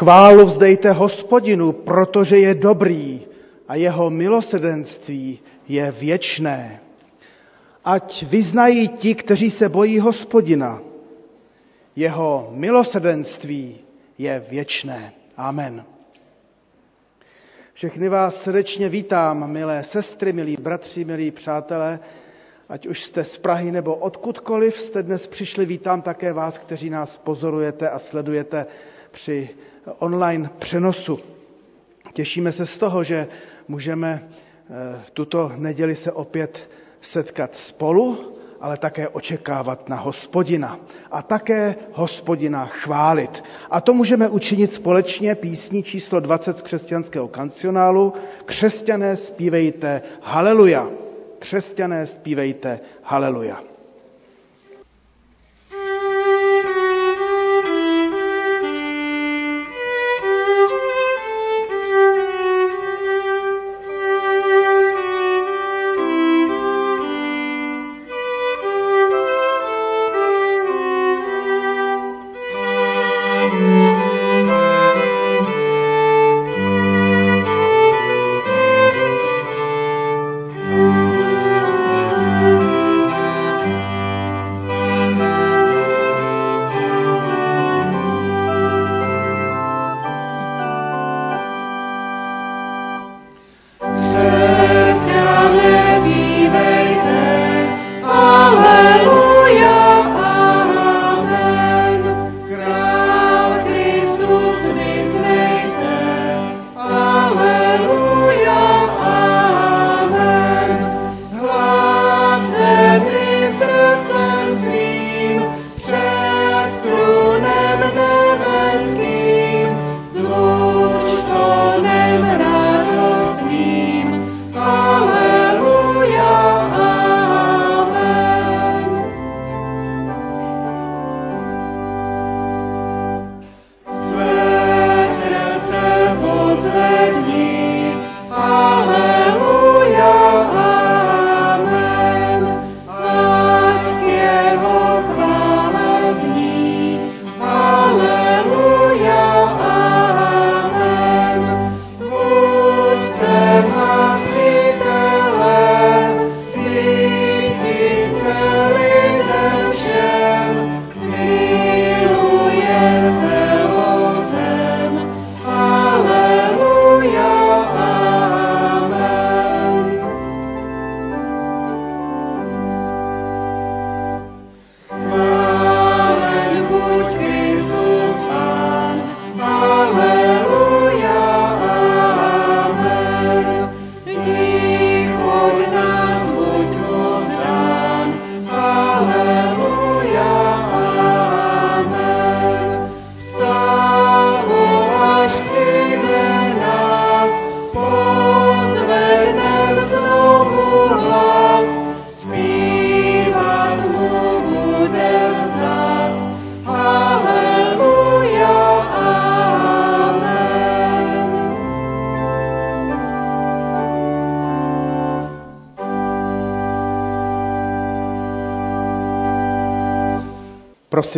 Chválu vzdejte hospodinu, protože je dobrý a jeho milosedenství je věčné. Ať vyznají ti, kteří se bojí hospodina. Jeho milosedenství je věčné. Amen. Všechny vás srdečně vítám, milé sestry, milí bratři, milí přátelé. Ať už jste z Prahy nebo odkudkoliv jste dnes přišli, vítám také vás, kteří nás pozorujete a sledujete při online přenosu. Těšíme se z toho, že můžeme eh, tuto neděli se opět setkat spolu, ale také očekávat na hospodina a také hospodina chválit. A to můžeme učinit společně písní číslo 20 z křesťanského kancionálu. Křesťané zpívejte haleluja. Křesťané zpívejte haleluja.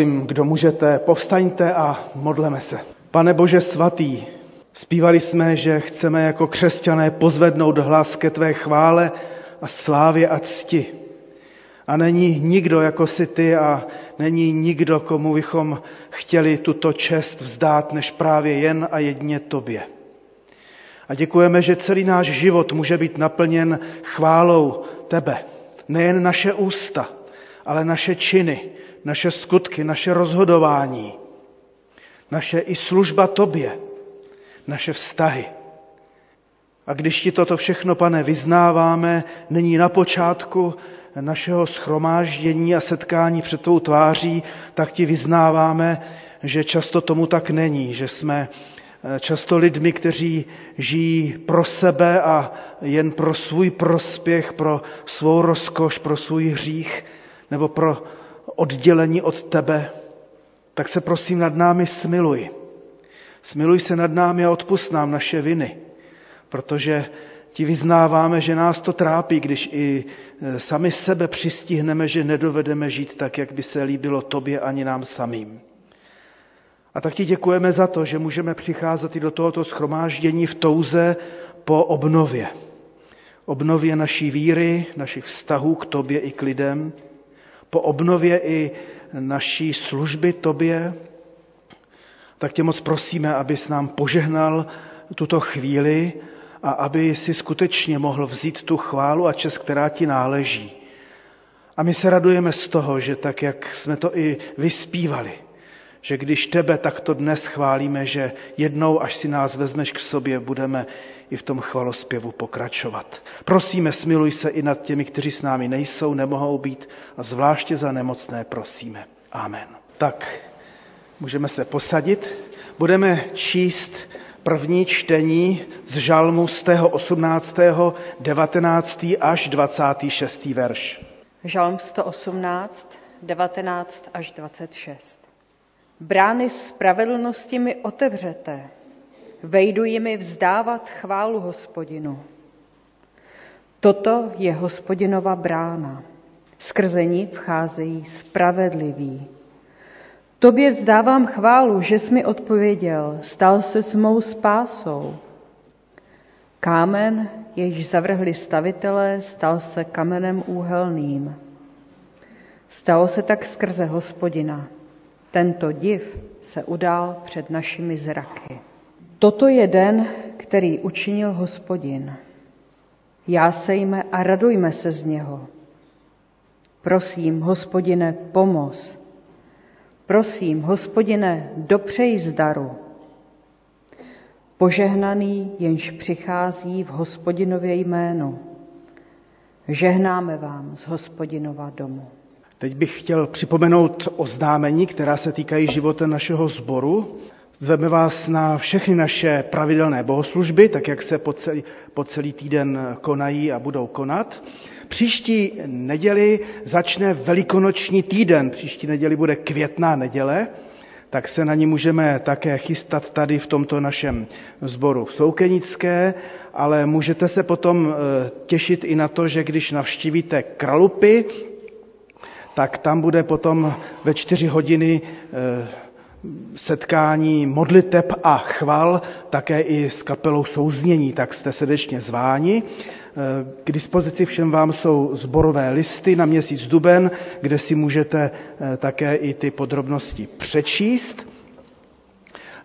Prosím, kdo můžete, povstaňte a modleme se. Pane Bože svatý, zpívali jsme, že chceme jako křesťané pozvednout hlas ke tvé chvále a slávě a cti. A není nikdo jako si ty a není nikdo, komu bychom chtěli tuto čest vzdát, než právě jen a jedně tobě. A děkujeme, že celý náš život může být naplněn chválou tebe. Nejen naše ústa, ale naše činy, naše skutky, naše rozhodování, naše i služba tobě, naše vztahy. A když ti toto všechno, pane, vyznáváme, není na počátku našeho schromáždění a setkání před tvou tváří, tak ti vyznáváme, že často tomu tak není, že jsme eh, často lidmi, kteří žijí pro sebe a jen pro svůj prospěch, pro svou rozkoš, pro svůj hřích nebo pro oddělení od tebe, tak se prosím nad námi smiluj. Smiluj se nad námi a odpust nám naše viny, protože ti vyznáváme, že nás to trápí, když i e, sami sebe přistihneme, že nedovedeme žít tak, jak by se líbilo tobě ani nám samým. A tak ti děkujeme za to, že můžeme přicházet i do tohoto schromáždění v touze po obnově. Obnově naší víry, našich vztahů k tobě i k lidem, po obnově i naší služby tobě, tak tě moc prosíme, abys nám požehnal tuto chvíli a aby si skutečně mohl vzít tu chválu a čest, která ti náleží. A my se radujeme z toho, že tak, jak jsme to i vyspívali, že když tebe takto dnes chválíme, že jednou, až si nás vezmeš k sobě, budeme i v tom chvalospěvu pokračovat. Prosíme, smiluj se i nad těmi, kteří s námi nejsou, nemohou být a zvláště za nemocné prosíme. Amen. Tak, můžeme se posadit. Budeme číst první čtení z žalmu z tého 18., 19. až 26. verš. Žalm 118, 19 až 26. Brány spravedlnosti mi otevřete, vejdu jimi vzdávat chválu hospodinu. Toto je hospodinova brána. Skrze ní vcházejí spravedliví. Tobě vzdávám chválu, že jsi mi odpověděl, stal se s mou spásou. Kámen, jež zavrhli stavitelé, stal se kamenem úhelným. Stalo se tak skrze hospodina. Tento div se udál před našimi zraky. Toto je den, který učinil hospodin. Jásejme a radujme se z něho. Prosím, hospodine, pomoz. Prosím, hospodine, dopřej zdaru. Požehnaný, jenž přichází v hospodinově jménu. Žehnáme vám z hospodinova domu. Teď bych chtěl připomenout oznámení, která se týkají života našeho sboru. Zveme vás na všechny naše pravidelné bohoslužby, tak jak se po celý, po celý týden konají a budou konat. Příští neděli začne velikonoční týden, příští neděli bude květná neděle, tak se na ní můžeme také chystat tady v tomto našem sboru Soukenické, ale můžete se potom eh, těšit i na to, že když navštívíte Kralupy, tak tam bude potom ve čtyři hodiny eh, setkání modliteb a chval, také i s kapelou souznění, tak jste srdečně zváni. Eh, k dispozici všem vám jsou zborové listy na měsíc duben, kde si můžete eh, také i ty podrobnosti přečíst.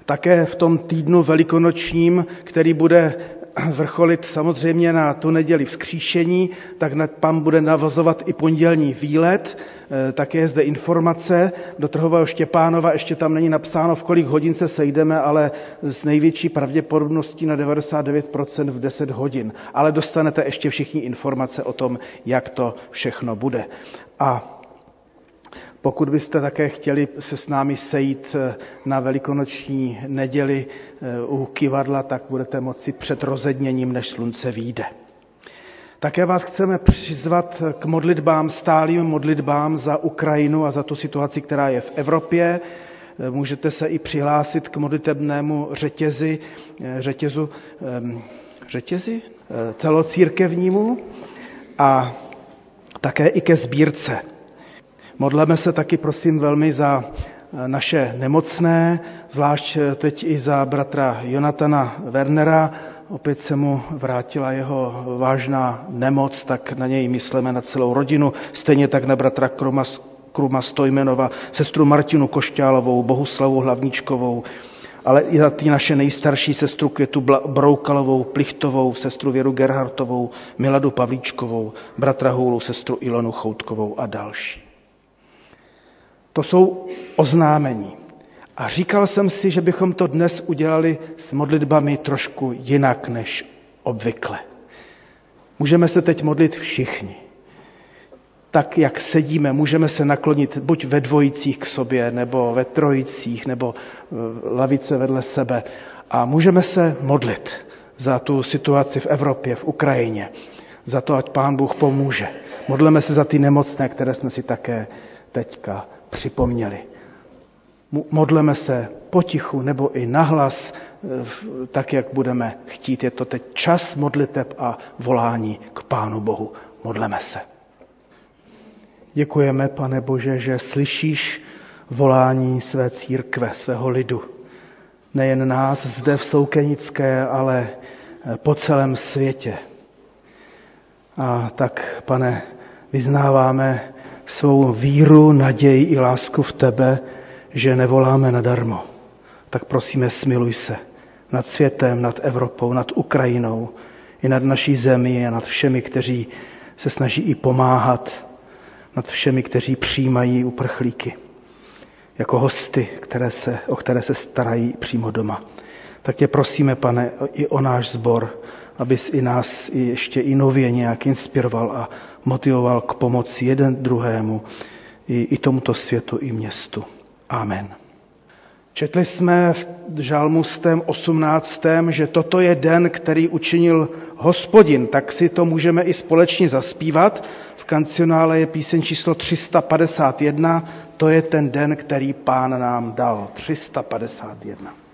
Také v tom týdnu velikonočním, který bude vrcholit samozřejmě na tu neděli vzkříšení, tak pan bude navazovat i pondělní výlet, Eh, také je zde informace do Trhového Štěpánova, ještě tam není napsáno, v kolik hodin se sejdeme, ale s největší pravděpodobností na 99% v 10 hodin. Ale dostanete ještě všichni informace o tom, jak to všechno bude. A pokud byste také chtěli se s námi sejít eh, na velikonoční neděli eh, u kivadla, tak budete moci před rozedněním, než slunce vyjde. Také vás chceme přizvat k modlitbám, stálým modlitbám za Ukrajinu a za tu situaci, která je v Evropě. Můžete se i přihlásit k modlitebnému řetězi, řetězu, řetězi celocírkevnímu a také i ke sbírce. Modleme se taky, prosím, velmi za naše nemocné, zvlášť teď i za bratra Jonatana Wernera, opět se mu vrátila jeho vážná nemoc, tak na něj myslíme na celou rodinu, stejně tak na bratra Kruma, Kruma Stojmenova, sestru Martinu Košťálovou, Bohuslavu Hlavníčkovou, ale i na ty naše nejstarší sestru Květu Broukalovou, Plichtovou, sestru Věru Gerhartovou, Miladu Pavlíčkovou, bratra Houlu, sestru Ilonu Choutkovou a další. To jsou oznámení. A říkal jsem si, že bychom to dnes udělali s modlitbami trošku jinak než obvykle. Můžeme se teď modlit všichni. Tak, jak sedíme, můžeme se naklonit buď ve dvojicích k sobě, nebo ve trojicích, nebo e, lavice vedle sebe. A můžeme se modlit za tu situaci v Evropě, v Ukrajině, za to, ať Pán Bůh pomůže. Modleme se za ty nemocné, které jsme si také teďka připomněli modleme se potichu nebo i nahlas, eh, tak jak budeme chtít. Je to teď čas modliteb a volání k Pánu Bohu. Modleme se. Děkujeme, pane Bože, že slyšíš volání své církve, svého lidu. Nejen nás zde v Soukenické, ale po celém světě. A tak, pane, vyznáváme svou víru, naději i lásku v tebe, že nevoláme nadarmo. Tak prosíme, smiluj se nad světem, nad Evropou, nad Ukrajinou, i nad naší zemi a nad všemi, kteří se snaží i pomáhat, nad všemi, kteří přijímají uprchlíky jako hosty, které se, o které se starají přímo doma. Tak tě prosíme, pane, i o náš sbor, abys i nás ještě i nově nějak inspiroval a motivoval k pomoci jeden druhému, i, i tomuto světu, i městu. Amen. Četli jsme v žalmu 18., že toto je den, který učinil hospodin, tak si to můžeme i společně zaspívat. V kancionále je píseň číslo 351, to je ten den, který pán nám dal. 351.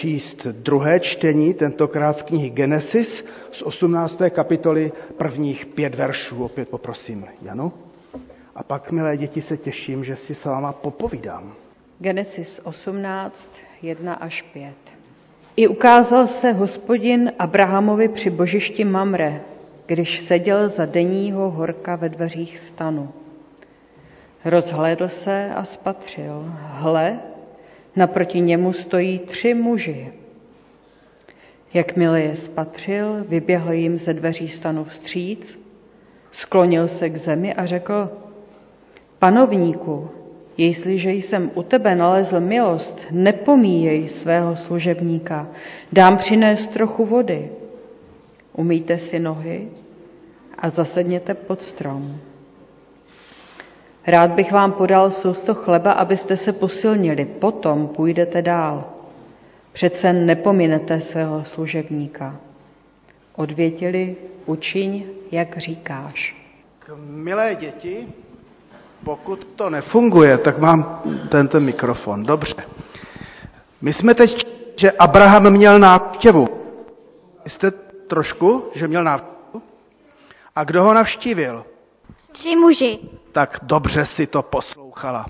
číst druhé čtení, tentokrát z knihy Genesis z 18. kapitoly prvních pět veršů. Opět poprosím Janu. A pak, milé děti, se těším, že si s váma popovídám. Genesis 18, 1 až 5. I ukázal se hospodin Abrahamovi při božišti Mamre, když seděl za denního horka ve dveřích stanu. Rozhlédl se a spatřil. Hle, Naproti němu stojí tři muži. Jakmile je spatřil, vyběhl jim ze dveří stanu vstříc, sklonil se k zemi a řekl, panovníku, jestliže jsem u tebe nalezl milost, nepomíjej svého služebníka, dám přinést trochu vody. Umýjte si nohy a zasedněte pod strom. Rád bych vám podal sousto chleba, abyste se posilnili, potom půjdete dál. Přece nepominete svého služebníka. Odvětili, učiň, jak říkáš. K milé děti, pokud to nefunguje, tak mám tento mikrofon. Dobře. My jsme teď, že Abraham měl návštěvu. Jste trošku, že měl návštěvu? A kdo ho navštívil? Tři muži. Tak dobře si to poslouchala.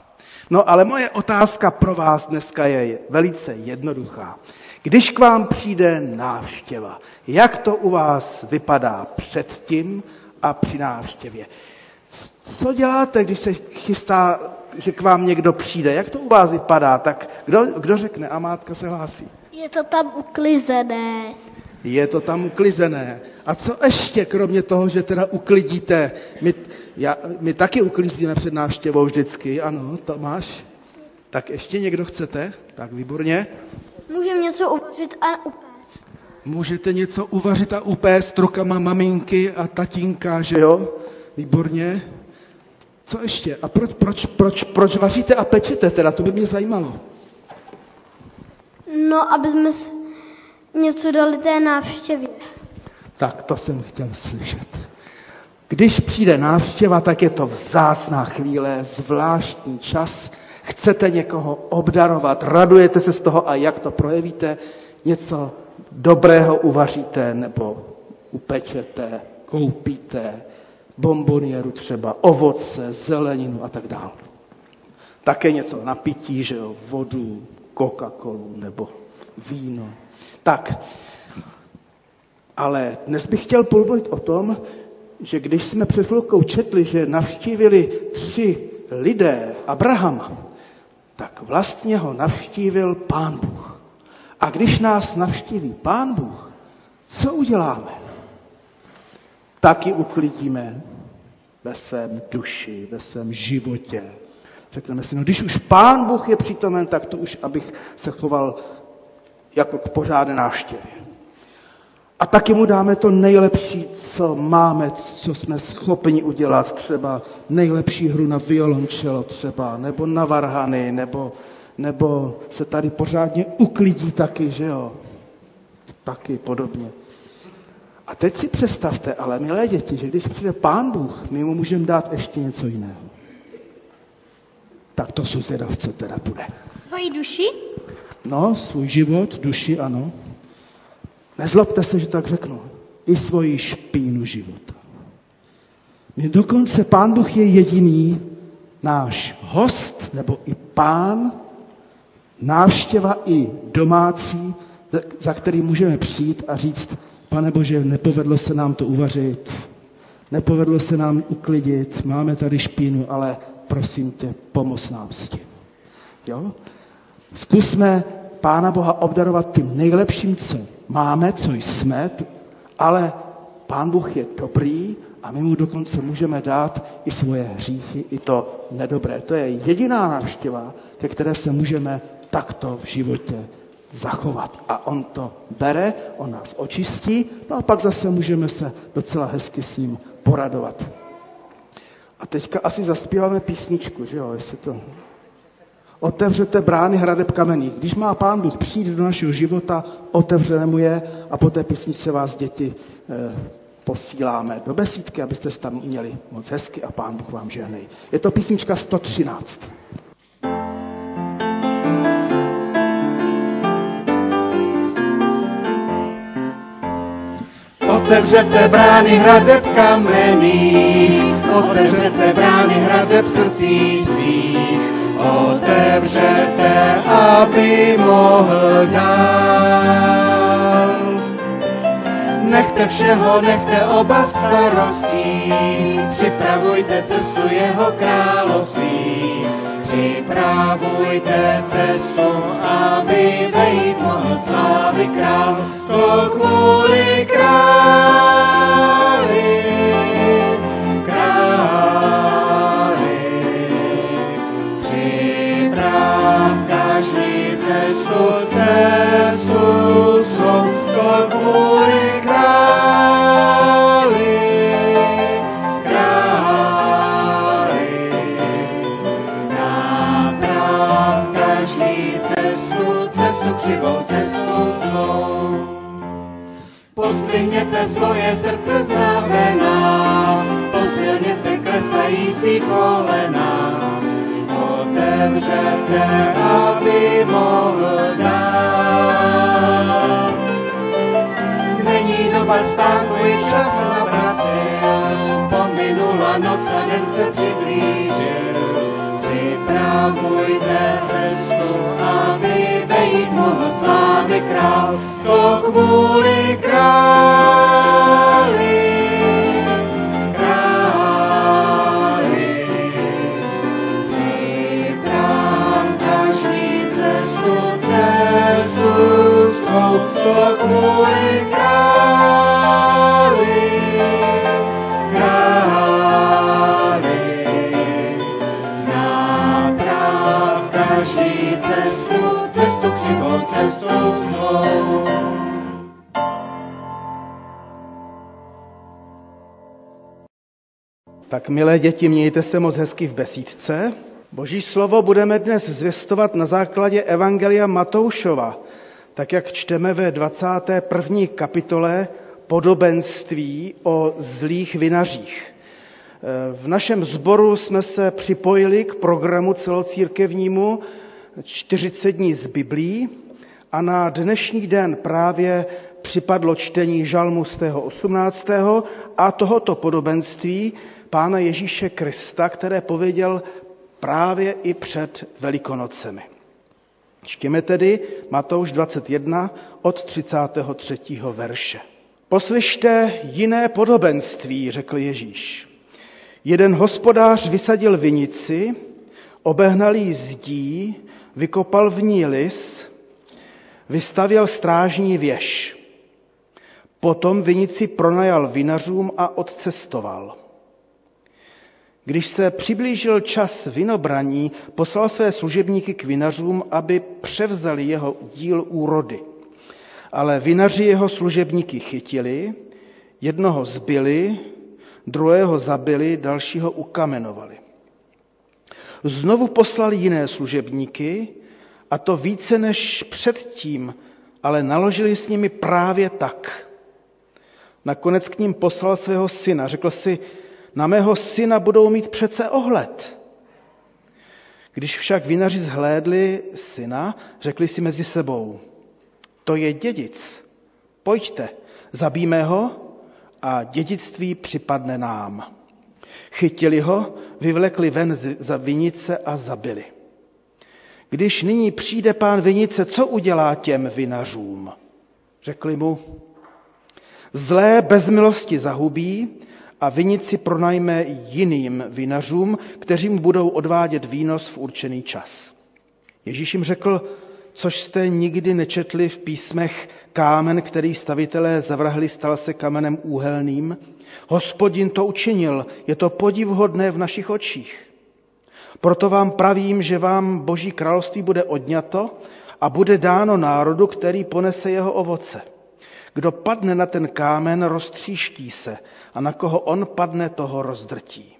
No ale moje otázka pro vás dneska je velice jednoduchá. Když k vám přijde návštěva, jak to u vás vypadá předtím a při návštěvě? Co děláte, když se chystá, že k vám někdo přijde? Jak to u vás vypadá? Tak kdo, kdo řekne? A mátka se hlásí. Je to tam uklizené. Je to tam uklizené. A co ještě, kromě toho, že teda uklidíte? My, já, my taky uklízíme před návštěvou vždycky, ano, Tomáš? Tak ještě někdo chcete? Tak výborně. Můžeme něco uvařit a upéct. Můžete něco uvařit a upéct rukama maminky a tatínka, že jo? Výborně. Co ještě? A proč, proč, proč, proč vaříte a pečete teda? To by mě zajímalo. No, aby jsme něco dali té návštěvě. Tak to jsem chtěl slyšet. Když přijde návštěva, tak je to vzácná chvíle, zvláštní čas. Chcete někoho obdarovat, radujete se z toho a jak to projevíte? Něco dobrého uvaříte nebo upečete, koupíte, bombonieru třeba, ovoce, zeleninu a tak dále. Také něco napití, že jo, vodu, Coca-Colu nebo víno. Tak, ale dnes bych chtěl povědět o tom, že když jsme před chvilkou četli, že navštívili tři lidé Abrahama, tak vlastně ho navštívil Pán Bůh. A když nás navštíví Pán Bůh, co uděláme? Taky uklidíme ve svém duši, ve svém životě. Řekneme si, no když už Pán Bůh je přítomen, tak to už, abych se choval jako k pořádné návštěvě. A taky mu dáme to nejlepší, co máme, co jsme schopni udělat, třeba nejlepší hru na violončelo třeba, nebo na varhany, nebo, nebo se tady pořádně uklidí taky, že jo? Taky podobně. A teď si představte, ale milé děti, že když přijde Pán Bůh, my mu můžeme dát ještě něco jiného. Tak to jsou zvědav, co teda bude. Svoji duši? No, svůj život, duši, ano. Nezlobte se, že tak řeknu. I svoji špínu života. Mě dokonce Pán Bůh je jediný náš host, nebo i pán, návštěva i domácí, za který můžeme přijít a říct, pane Bože, nepovedlo se nám to uvařit, nepovedlo se nám uklidit, máme tady špínu, ale prosím tě, pomoz nám s tím. Jo? Zkusme Pána Boha obdarovat tím nejlepším, co máme, co jsme, ale Pán Bůh je dobrý a my mu dokonce můžeme dát i svoje hříchy, i to nedobré. To je jediná návštěva, ke které se můžeme takto v životě zachovat. A on to bere, on nás očistí, no a pak zase můžeme se docela hezky s ním poradovat. A teďka asi zaspíváme písničku, že jo, jestli to otevřete brány hradeb kamenných. Když má pán Bůh přijít do našeho života, otevřeme mu je a po té písničce vás děti eh, posíláme do besídky, abyste se tam měli moc hezky a pán Bůh vám žehnej. Je to písnička 113. Otevřete brány hradeb kamenných, otevřete brány hradeb srdcí svých, otevřete, aby mohl dál. Nechte všeho, nechte obav starostí, připravujte cestu jeho království. Připravujte cestu, aby vejít mohl slávy král, to kvůli králi. Kolena, otevřete, aby mohl čas na práci, pominula noc a den se přiblížil. Připravujte cestu, aby vejde být mohl slávy král, Tak milé děti, mějte se moc hezky v besídce. Boží slovo budeme dnes zvěstovat na základě Evangelia Matoušova, tak jak čteme ve 21. kapitole podobenství o zlých vinařích. V našem sboru jsme se připojili k programu celocírkevnímu 40 dní z Biblí a na dnešní den právě připadlo čtení žalmu z tého 18. a tohoto podobenství Pána Ježíše Krista, které pověděl právě i před Velikonocemi. Čtěme tedy Matouš 21 od 33. verše. Poslyšte jiné podobenství, řekl Ježíš. Jeden hospodář vysadil vinici, obehnal jí zdí, vykopal v ní lis, vystavěl strážní věž. Potom vinici pronajal vinařům a odcestoval. Když se přiblížil čas vinobraní, poslal své služebníky k vinařům, aby převzali jeho díl úrody. Ale vinaři jeho služebníky chytili, jednoho zbyli, druhého zabili, dalšího ukamenovali. Znovu poslali jiné služebníky, a to více než předtím, ale naložili s nimi právě tak. Nakonec k ním poslal svého syna. Řekl si, na mého syna budou mít přece ohled. Když však vinaři zhlédli syna, řekli si mezi sebou, to je dědic, pojďte, zabíme ho a dědictví připadne nám. Chytili ho, vyvlekli ven za vinice a zabili. Když nyní přijde pán vinice, co udělá těm vinařům? Řekli mu, zlé bez milosti zahubí a vinici pronajme jiným vinařům, kterým budou odvádět výnos v určený čas. Ježíš jim řekl, což jste nikdy nečetli v písmech, kámen, který stavitelé zavrhli, stal se kamenem úhelným. Hospodin to učinil, je to podivhodné v našich očích. Proto vám pravím, že vám Boží království bude odňato a bude dáno národu, který ponese jeho ovoce. Kdo padne na ten kámen, roztříští se a na koho on padne, toho rozdrtí.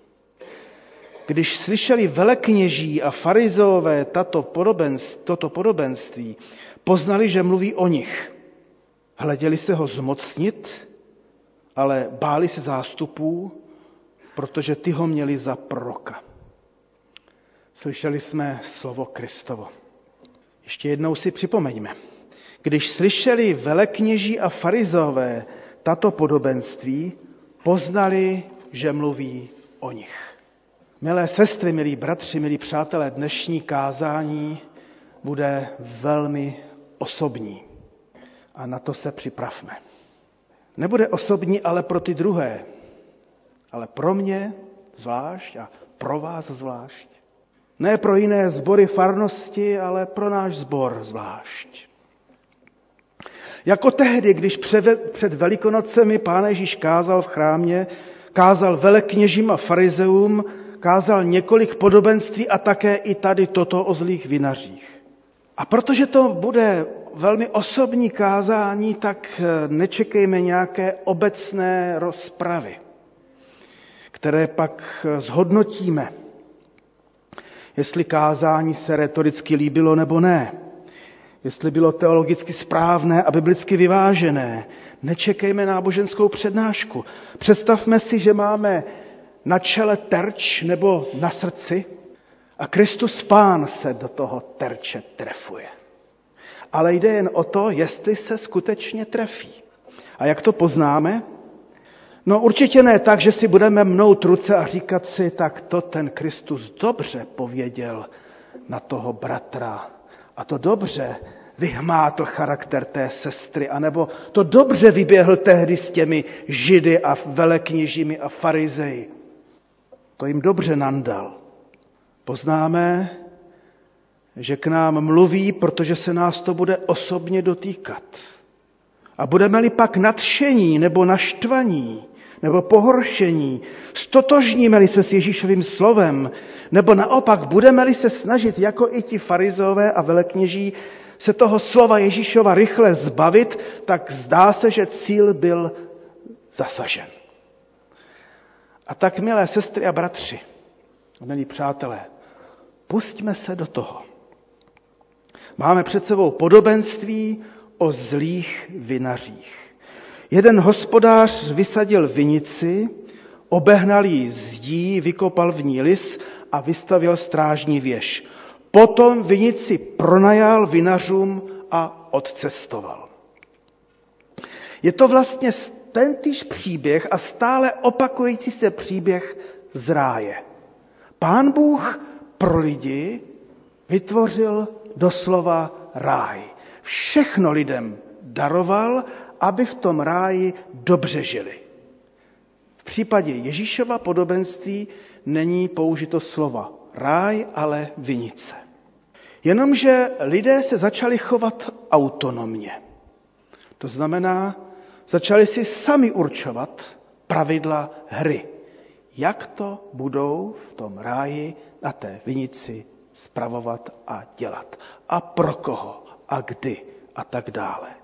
Když slyšeli velekněží a farizeové tato podobenství, toto podobenství, poznali, že mluví o nich. Hleděli se ho zmocnit, ale báli se zástupů, protože ty ho měli za proroka. Slyšeli jsme slovo Kristovo. Ještě jednou si připomeňme. Když slyšeli velekněží a farizové tato podobenství, poznali, že mluví o nich. Milé sestry, milí bratři, milí přátelé, dnešní kázání bude velmi osobní. A na to se připravme. Nebude osobní ale pro ty druhé, ale pro mě zvlášť a pro vás zvlášť. Ne pro jiné sbory farnosti, ale pro náš sbor zvlášť. Jako tehdy, když před Velikonocemi Pán Ježíš kázal v chrámě, kázal velekněžím a farizeům, kázal několik podobenství a také i tady toto o zlých vinařích. A protože to bude velmi osobní kázání, tak nečekejme nějaké obecné rozpravy, které pak zhodnotíme, jestli kázání se retoricky líbilo nebo ne jestli bylo teologicky správné a biblicky vyvážené. Nečekejme náboženskou přednášku. Představme si, že máme na čele terč nebo na srdci a Kristus Pán se do toho terče trefuje. Ale jde jen o to, jestli se skutečně trefí. A jak to poznáme? No určitě ne tak, že si budeme mnout ruce a říkat si, tak to ten Kristus dobře pověděl na toho bratra a to dobře vyhmátl charakter té sestry, anebo to dobře vyběhl tehdy s těmi židy a velekněžími a farizeji. To jim dobře nandal. Poznáme, že k nám mluví, protože se nás to bude osobně dotýkat. A budeme-li pak nadšení nebo naštvaní, nebo pohoršení, stotožníme-li se s Ježíšovým slovem, nebo naopak budeme-li se snažit, jako i ti farizové a velekněží, se toho slova Ježíšova rychle zbavit, tak zdá se, že cíl byl zasažen. A tak, milé sestry a bratři, milí přátelé, pustíme se do toho. Máme před sebou podobenství o zlých vinařích. Jeden hospodář vysadil vinici, obehnal ji zdí, vykopal v ní lis a vystavil strážní věž. Potom vinici pronajal vinařům a odcestoval. Je to vlastně tentýž příběh a stále opakující se příběh z ráje. Pán Bůh pro lidi vytvořil doslova ráj. Všechno lidem daroval, aby v tom ráji dobře žili. V případě Ježíšova podobenství není použito slova ráj, ale vinice. Jenomže lidé se začali chovat autonomně. To znamená, začali si sami určovat pravidla hry. Jak to budou v tom ráji na té vinici spravovat a dělat. A pro koho a kdy a tak dále.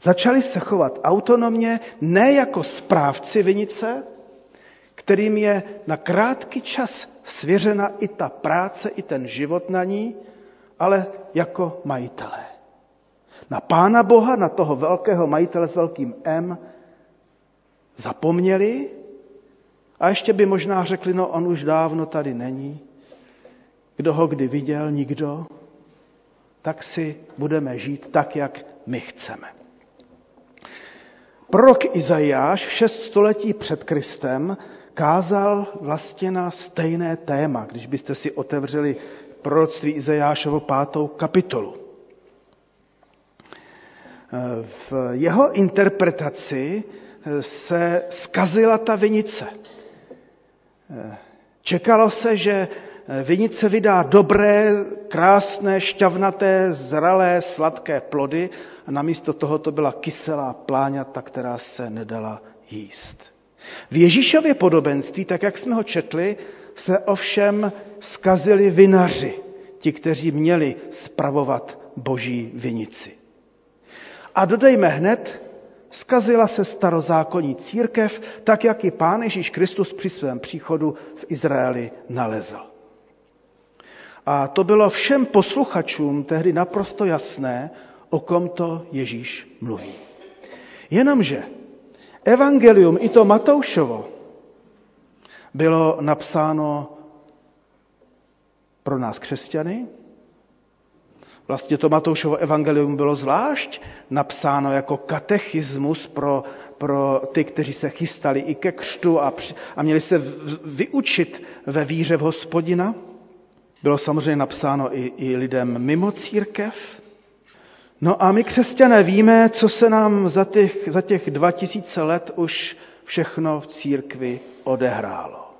Začali se chovat autonomně, ne jako správci vinice, kterým je na krátký čas svěřena i ta práce, i ten život na ní, ale jako majitelé. Na Pána Boha, na toho velkého majitele s velkým M, zapomněli a ještě by možná řekli, no on už dávno tady není, kdo ho kdy viděl, nikdo, tak si budeme žít tak, jak my chceme. Prorok Izajáš šest století před Kristem kázal vlastně na stejné téma, když byste si otevřeli proroctví Izajášovo pátou kapitolu. V jeho interpretaci se skazila ta vinice. Čekalo se, že vinice vydá dobré, krásné, šťavnaté, zralé, sladké plody a namísto toho to byla kyselá pláňata, která se nedala jíst. V Ježíšově podobenství, tak jak jsme ho četli, se ovšem skazili vinaři, ti, kteří měli spravovat boží vinici. A dodejme hned, skazila se starozákonní církev, tak jak i Pán Ježíš Kristus při svém příchodu v Izraeli nalezl. A to bylo všem posluchačům tehdy naprosto jasné, o kom to Ježíš mluví. Jenomže evangelium, i to Matoušovo, bylo napsáno pro nás křesťany. Vlastně to Matoušovo evangelium bylo zvlášť napsáno jako katechismus pro, pro ty, kteří se chystali i ke křtu a, a měli se vyučit ve víře v hospodina. Bylo samozřejmě napsáno i, i lidem mimo církev. No a my křesťané víme, co se nám za těch, za těch 2000 let už všechno v církvi odehrálo.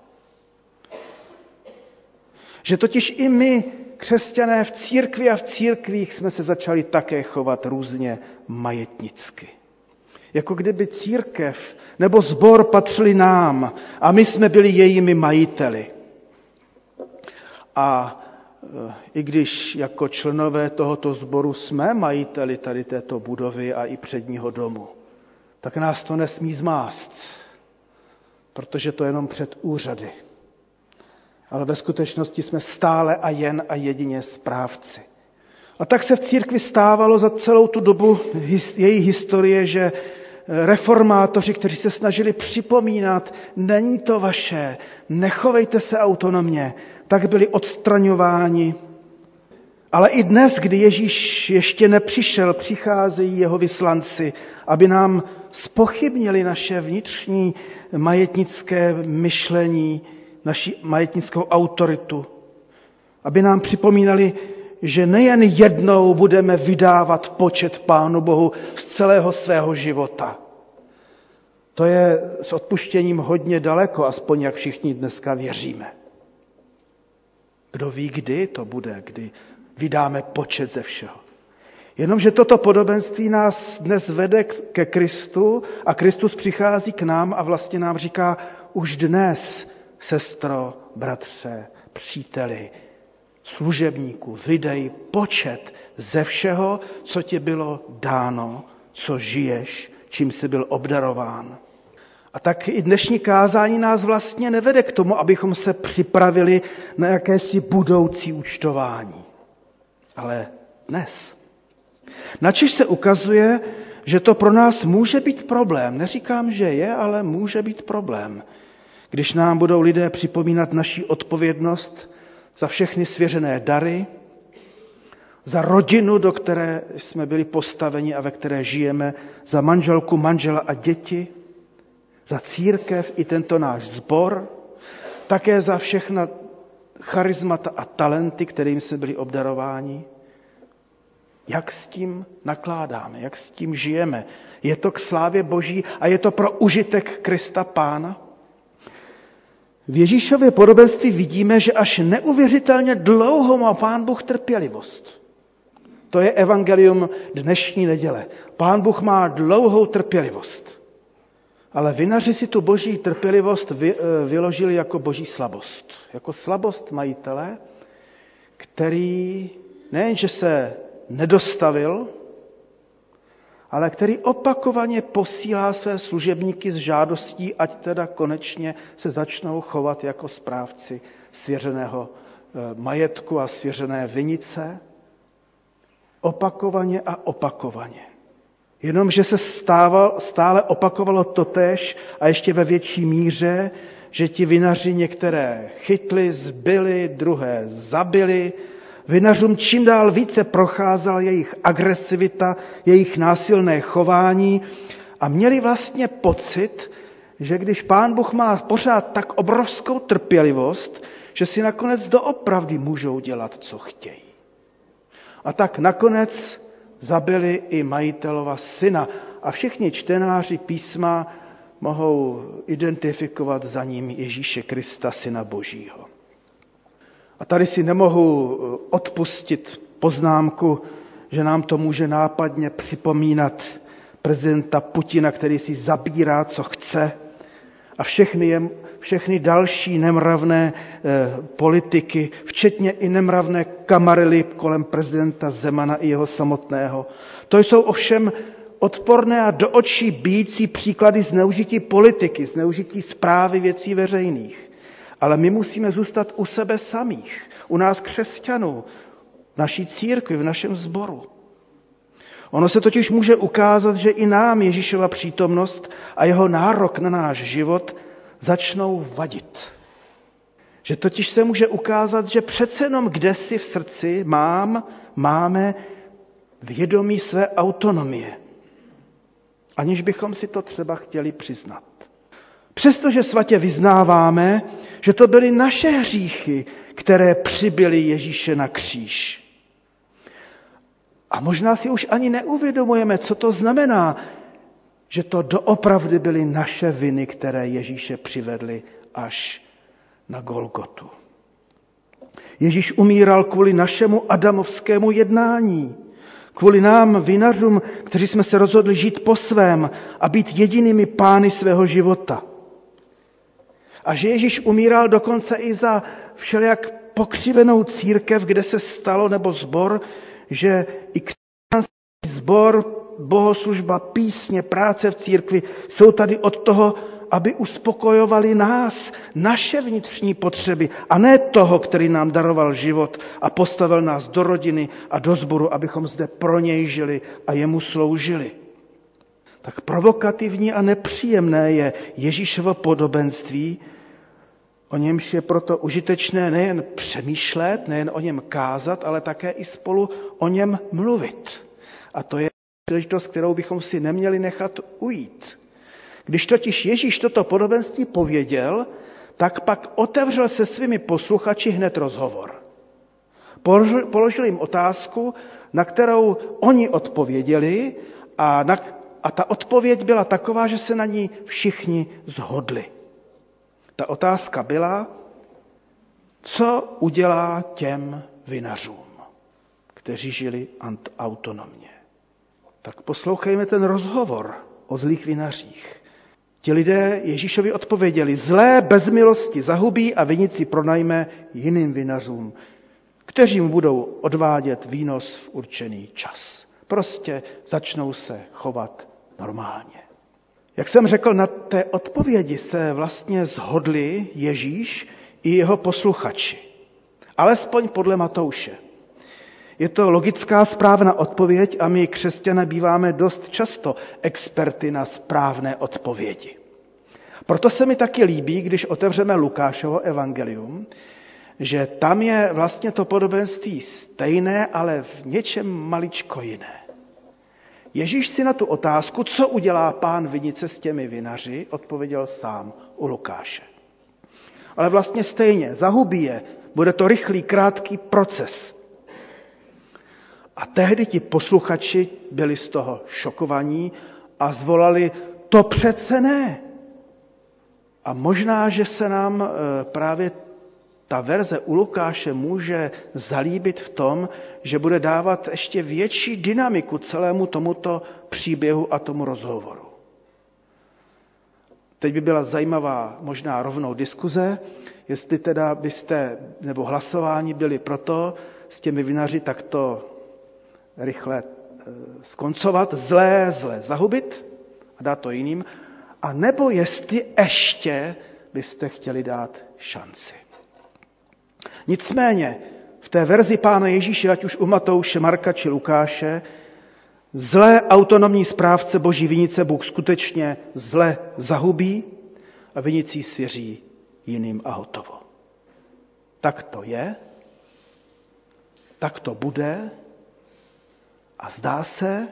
Že totiž i my, křesťané v církvi a v církvích, jsme se začali také chovat různě majetnicky. Jako kdyby církev nebo zbor patřili nám a my jsme byli jejími majiteli. A e, i když jako členové tohoto sboru jsme majiteli tady této budovy a i předního domu, tak nás to nesmí zmást, protože to je jenom před úřady. Ale ve skutečnosti jsme stále a jen a jedině správci. A tak se v církvi stávalo za celou tu dobu její historie, že reformátoři, kteří se snažili připomínat, není to vaše, nechovejte se autonomně, tak byli odstraňováni. Ale i dnes, kdy Ježíš ještě nepřišel, přicházejí jeho vyslanci, aby nám spochybnili naše vnitřní majetnické myšlení, naši majetnickou autoritu, aby nám připomínali, že nejen jednou budeme vydávat počet Pánu Bohu z celého svého života. To je s odpuštěním hodně daleko, aspoň jak všichni dneska věříme. Kdo ví, kdy to bude, kdy vydáme počet ze všeho. Jenomže toto podobenství nás dnes vede ke Kristu a Kristus přichází k nám a vlastně nám říká, už dnes, sestro, bratře, příteli, služebníku, vydej počet ze všeho, co ti bylo dáno, co žiješ, čím jsi byl obdarován. A tak i dnešní kázání nás vlastně nevede k tomu, abychom se připravili na jakési budoucí účtování. Ale dnes. Načiž se ukazuje, že to pro nás může být problém. Neříkám, že je, ale může být problém. Když nám budou lidé připomínat naši odpovědnost za všechny svěřené dary, za rodinu, do které jsme byli postaveni a ve které žijeme, za manželku, manžela a děti, za církev i tento náš sbor, také za všechna charizmata a talenty, kterým se byli obdarováni. Jak s tím nakládáme, jak s tím žijeme. Je to k slávě Boží a je to pro užitek Krista Pána? V Ježíšově podobenství vidíme, že až neuvěřitelně dlouho má Pán Bůh trpělivost. To je evangelium dnešní neděle. Pán Bůh má dlouhou trpělivost. Ale vinaři si tu boží trpělivost vy, eh, vyložili jako boží slabost. Jako slabost majitele, který nejenže se nedostavil, ale který opakovaně posílá své služebníky s žádostí, ať teda konečně se začnou chovat jako správci svěřeného eh, majetku a svěřené vinice. Opakovaně a opakovaně. Jenomže se stával, stále opakovalo totéž a ještě ve větší míře, že ti vinaři některé chytli, zbyli, druhé zabili, Vinařům čím dál více procházela jejich agresivita, jejich násilné chování a měli vlastně pocit, že když pán Bůh má pořád tak obrovskou trpělivost, že si nakonec doopravdy můžou dělat, co chtějí. A tak nakonec zabili i majitelova syna. A všichni čtenáři písma mohou identifikovat za ním Ježíše Krista, syna Božího. A tady si nemohu eh, odpustit poznámku, že nám to může nápadně připomínat prezidenta Putina, který si zabírá, co chce, a všechny, je, všechny další nemravné eh, politiky, včetně i nemravné kamarily kolem prezidenta Zemana i jeho samotného. To jsou ovšem odporné a do očí bíjící příklady zneužití politiky, zneužití zprávy věcí veřejných. Ale my musíme zůstat u sebe samých, u nás křesťanů, v naší církvi, v našem sboru. Ono se totiž může ukázat, že i nám Ježíšova přítomnost a jeho nárok na náš život začnou vadit. Že totiž se může ukázat, že přece jenom kde si v srdci mám, máme vědomí své autonomie, aniž bychom si to třeba chtěli přiznat. Přestože svatě vyznáváme, že to byly naše hříchy, které přibyly Ježíše na kříž. A možná si už ani neuvědomujeme, co to znamená, že to doopravdy byly naše viny, které Ježíše přivedly až na Golgotu. Ježíš umíral kvůli našemu adamovskému jednání, kvůli nám, vinařům, kteří jsme se rozhodli žít po svém a být jedinými pány svého života – a že Ježíš umíral dokonce i za všelijak pokřivenou církev, kde se stalo, nebo zbor, že i křesťanský zbor, bohoslužba, písně, práce v církvi jsou tady od toho, aby uspokojovali nás, naše vnitřní potřeby, a ne toho, který nám daroval život a postavil nás do rodiny a do sboru, abychom zde pro něj žili a jemu sloužili. Tak provokativní a nepříjemné je Ježíšovo podobenství, O němž je proto užitečné nejen přemýšlet, nejen o něm kázat, ale také i spolu o něm mluvit. A to je příležitost, kterou bychom si neměli nechat ujít. Když totiž Ježíš toto podobenství pověděl, tak pak otevřel se svými posluchači hned rozhovor. Položil jim otázku, na kterou oni odpověděli a, na, a ta odpověď byla taková, že se na ní všichni zhodli. Ta otázka byla, co udělá těm vinařům, kteří žili autonomně. Tak poslouchejme ten rozhovor o zlých vinařích. Ti lidé Ježíšovi odpověděli, zlé bez milosti zahubí a vinici pronajme jiným vinařům, kteří mu budou odvádět výnos v určený čas. Prostě začnou se chovat normálně. Jak jsem řekl, na té odpovědi se vlastně zhodli Ježíš i jeho posluchači. Alespoň podle Matouše. Je to logická správná odpověď a my křesťané býváme dost často experty na správné odpovědi. Proto se mi taky líbí, když otevřeme Lukášovo evangelium, že tam je vlastně to podobenství stejné, ale v něčem maličko jiné. Ježíš si na tu otázku, co udělá pán vinice s těmi vinaři, odpověděl sám u Lukáše. Ale vlastně stejně, zahubí je, bude to rychlý, krátký proces. A tehdy ti posluchači byli z toho šokovaní a zvolali, to přece ne. A možná, že se nám eh, právě ta verze u Lukáše může zalíbit v tom, že bude dávat ještě větší dynamiku celému tomuto příběhu a tomu rozhovoru. Teď by byla zajímavá možná rovnou diskuze, jestli teda byste, nebo hlasování byli proto s těmi vinaři takto rychle eh, skoncovat, zlé, zlé zahubit a dát to jiným, a nebo jestli ještě byste chtěli dát šanci. Nicméně v té verzi Pána Ježíše, ať už u Matouše, Marka či Lukáše, zlé autonomní správce boží vinice Bůh skutečně zle zahubí a vinicí svěří jiným a hotovo. Tak to je, tak to bude a zdá se,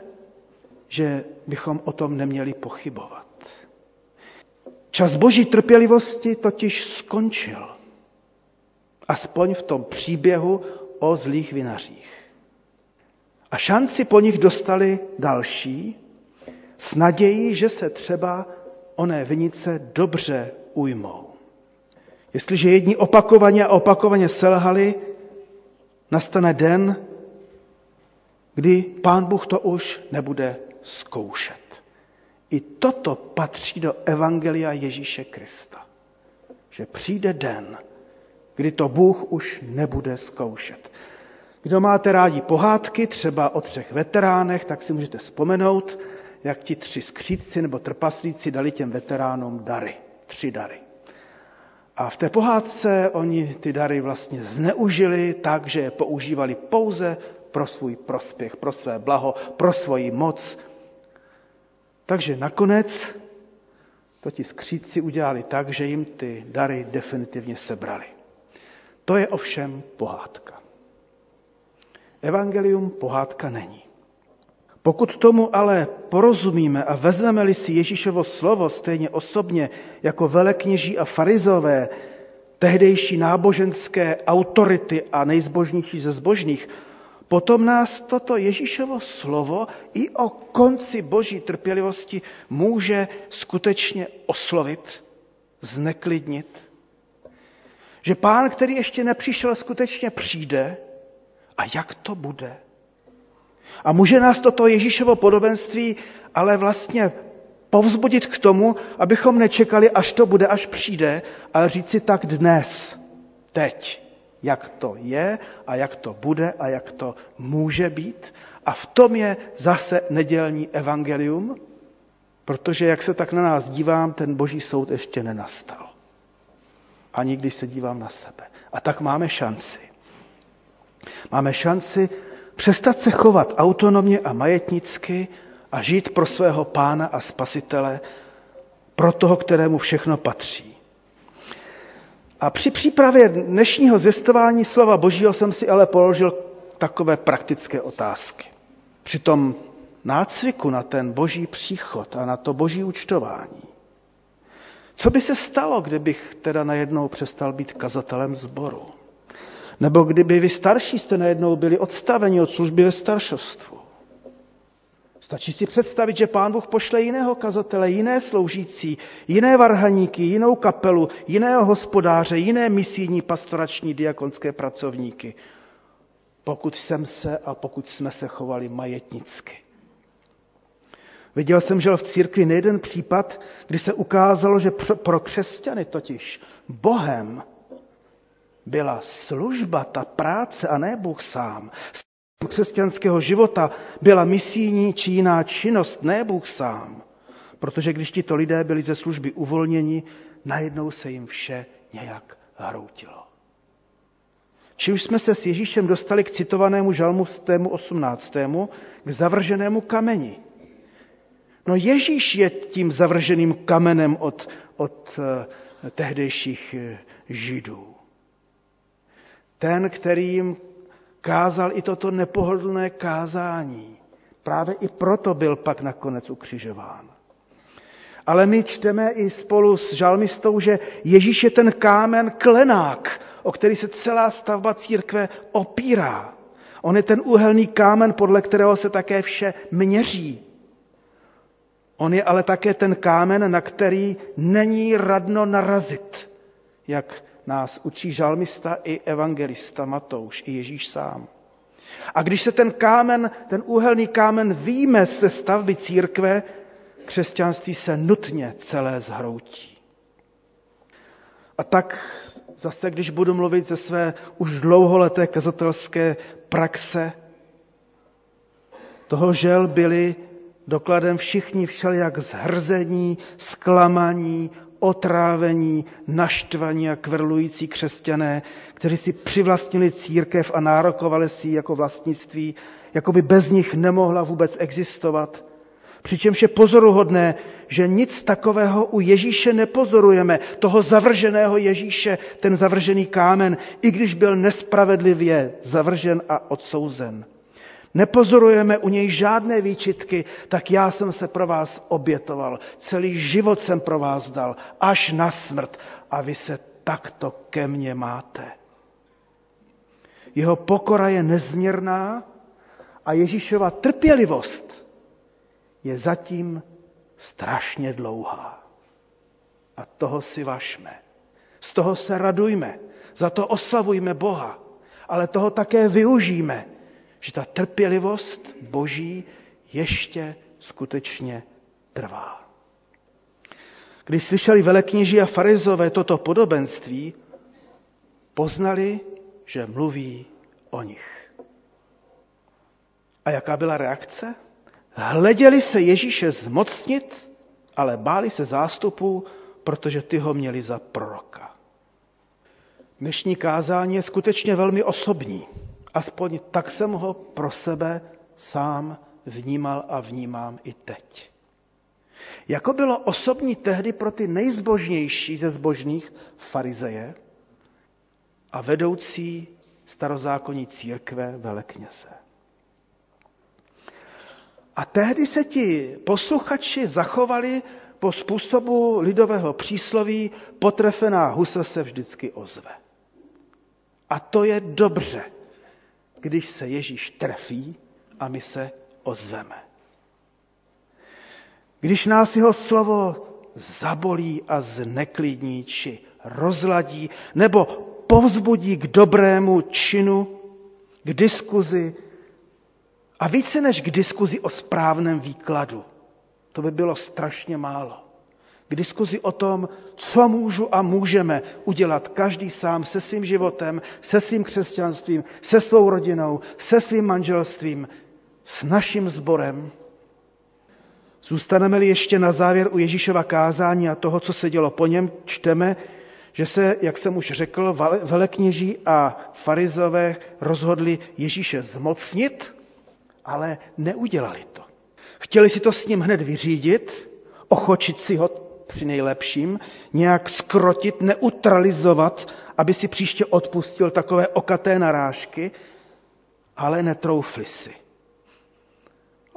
že bychom o tom neměli pochybovat. Čas boží trpělivosti totiž skončil. Aspoň v tom příběhu o zlých vinařích. A šanci po nich dostali další, s nadějí, že se třeba oné vinice dobře ujmou. Jestliže jedni opakovaně a opakovaně selhali, nastane den, kdy pán Bůh to už nebude zkoušet. I toto patří do Evangelia Ježíše Krista. Že přijde den, kdy to Bůh už nebude zkoušet. Kdo máte rádi pohádky, třeba o třech veteránech, tak si můžete vzpomenout, jak ti tři skřídci nebo trpaslíci dali těm veteránům dary. Tři dary. A v té pohádce oni ty dary vlastně zneužili tak, že je používali pouze pro svůj prospěch, pro své blaho, pro svoji moc. Takže nakonec to ti skřídci udělali tak, že jim ty dary definitivně sebrali. To je ovšem pohádka. Evangelium pohádka není. Pokud tomu ale porozumíme a vezmeme-li si Ježíšovo slovo stejně osobně jako velekněží a farizové, tehdejší náboženské autority a nejzbožnější ze zbožných, potom nás toto Ježíšovo slovo i o konci boží trpělivosti může skutečně oslovit, zneklidnit. Že pán, který ještě nepřišel, skutečně přijde a jak to bude? A může nás toto Ježíšovo podobenství ale vlastně povzbudit k tomu, abychom nečekali, až to bude, až přijde, ale říci tak dnes, teď, jak to je a jak to bude a jak to může být. A v tom je zase nedělní evangelium, protože jak se tak na nás dívám, ten boží soud ještě nenastal. Ani když se dívám na sebe. A tak máme šanci. Máme šanci přestat se chovat autonomně a majetnicky a žít pro svého pána a spasitele, pro toho, kterému všechno patří. A při přípravě dnešního zvěstování slova Božího jsem si ale položil takové praktické otázky. Při tom nácviku na ten boží příchod a na to boží účtování. Co by se stalo, kdybych teda najednou přestal být kazatelem zboru? Nebo kdyby vy starší jste najednou byli odstaveni od služby ve staršostvu. Stačí si představit, že pán Bůh pošle jiného kazatele, jiné sloužící, jiné varhaníky, jinou kapelu, jiného hospodáře, jiné misijní, pastorační, diakonské pracovníky. Pokud jsem se a pokud jsme se chovali majetnicky. Viděl jsem, že v církvi nejeden případ, kdy se ukázalo, že pro křesťany totiž Bohem byla služba, ta práce a ne Bůh sám. Křesťanského života byla misijní či jiná činnost, ne Bůh sám. Protože když tito lidé byli ze služby uvolněni, najednou se jim vše nějak hroutilo. Či už jsme se s Ježíšem dostali k citovanému žalmu 18. k zavrženému kameni. No Ježíš je tím zavrženým kamenem od, od eh, tehdejších eh, židů. Ten, který jim kázal i toto nepohodlné kázání. Právě i proto byl pak nakonec ukřižován. Ale my čteme i spolu s žalmistou, že Ježíš je ten kámen klenák, o který se celá stavba církve opírá. On je ten úhelný kámen, podle kterého se také vše měří. On je ale také ten kámen, na který není radno narazit, jak nás učí žalmista i evangelista Matouš, i Ježíš sám. A když se ten kámen, ten úhelný kámen výjme ze stavby církve, křesťanství se nutně celé zhroutí. A tak zase, když budu mluvit ze své už dlouholeté kazatelské praxe, toho žel byli dokladem všichni všelijak zhrzení, zklamaní, otrávení, naštvaní a kvrlující křesťané, kteří si přivlastnili církev a nárokovali si ji jako vlastnictví, jako by bez nich nemohla vůbec existovat. Přičemž je pozoruhodné, že nic takového u Ježíše nepozorujeme, toho zavrženého Ježíše, ten zavržený kámen, i když byl nespravedlivě zavržen a odsouzen. Nepozorujeme u něj žádné výčitky, tak já jsem se pro vás obětoval. Celý život jsem pro vás dal, až na smrt. A vy se takto ke mně máte. Jeho pokora je nezměrná a Ježíšova trpělivost je zatím strašně dlouhá. A toho si vašme. Z toho se radujme. Za to oslavujme Boha. Ale toho také využijeme že ta trpělivost Boží ještě skutečně trvá. Když slyšeli velekněží a farizové toto podobenství, poznali, že mluví o nich. A jaká byla reakce? Hleděli se Ježíše zmocnit, ale báli se zástupů, protože ty ho měli za proroka. Dnešní kázání je skutečně velmi osobní. Aspoň tak jsem ho pro sebe sám vnímal a vnímám i teď. Jako bylo osobní tehdy pro ty nejzbožnější ze zbožných farizeje a vedoucí starozákonní církve velekněze. A tehdy se ti posluchači zachovali po způsobu lidového přísloví potrefená husa se vždycky ozve. A to je dobře když se Ježíš trefí a my se ozveme. Když nás jeho slovo zabolí a zneklidní, či rozladí, nebo povzbudí k dobrému činu, k diskuzi a více než k diskuzi o správném výkladu. To by bylo strašně málo k diskuzi o tom, co můžu a můžeme udělat každý sám se svým životem, se svým křesťanstvím, se svou rodinou, se svým manželstvím, s naším sborem. Zůstaneme-li ještě na závěr u Ježíšova kázání a toho, co se dělo po něm, čteme, že se, jak jsem už řekl, velekněží a farizové rozhodli Ježíše zmocnit, ale neudělali to. Chtěli si to s ním hned vyřídit, ochočit si ho při nejlepším, nějak skrotit, neutralizovat, aby si příště odpustil takové okaté narážky, ale netroufli si.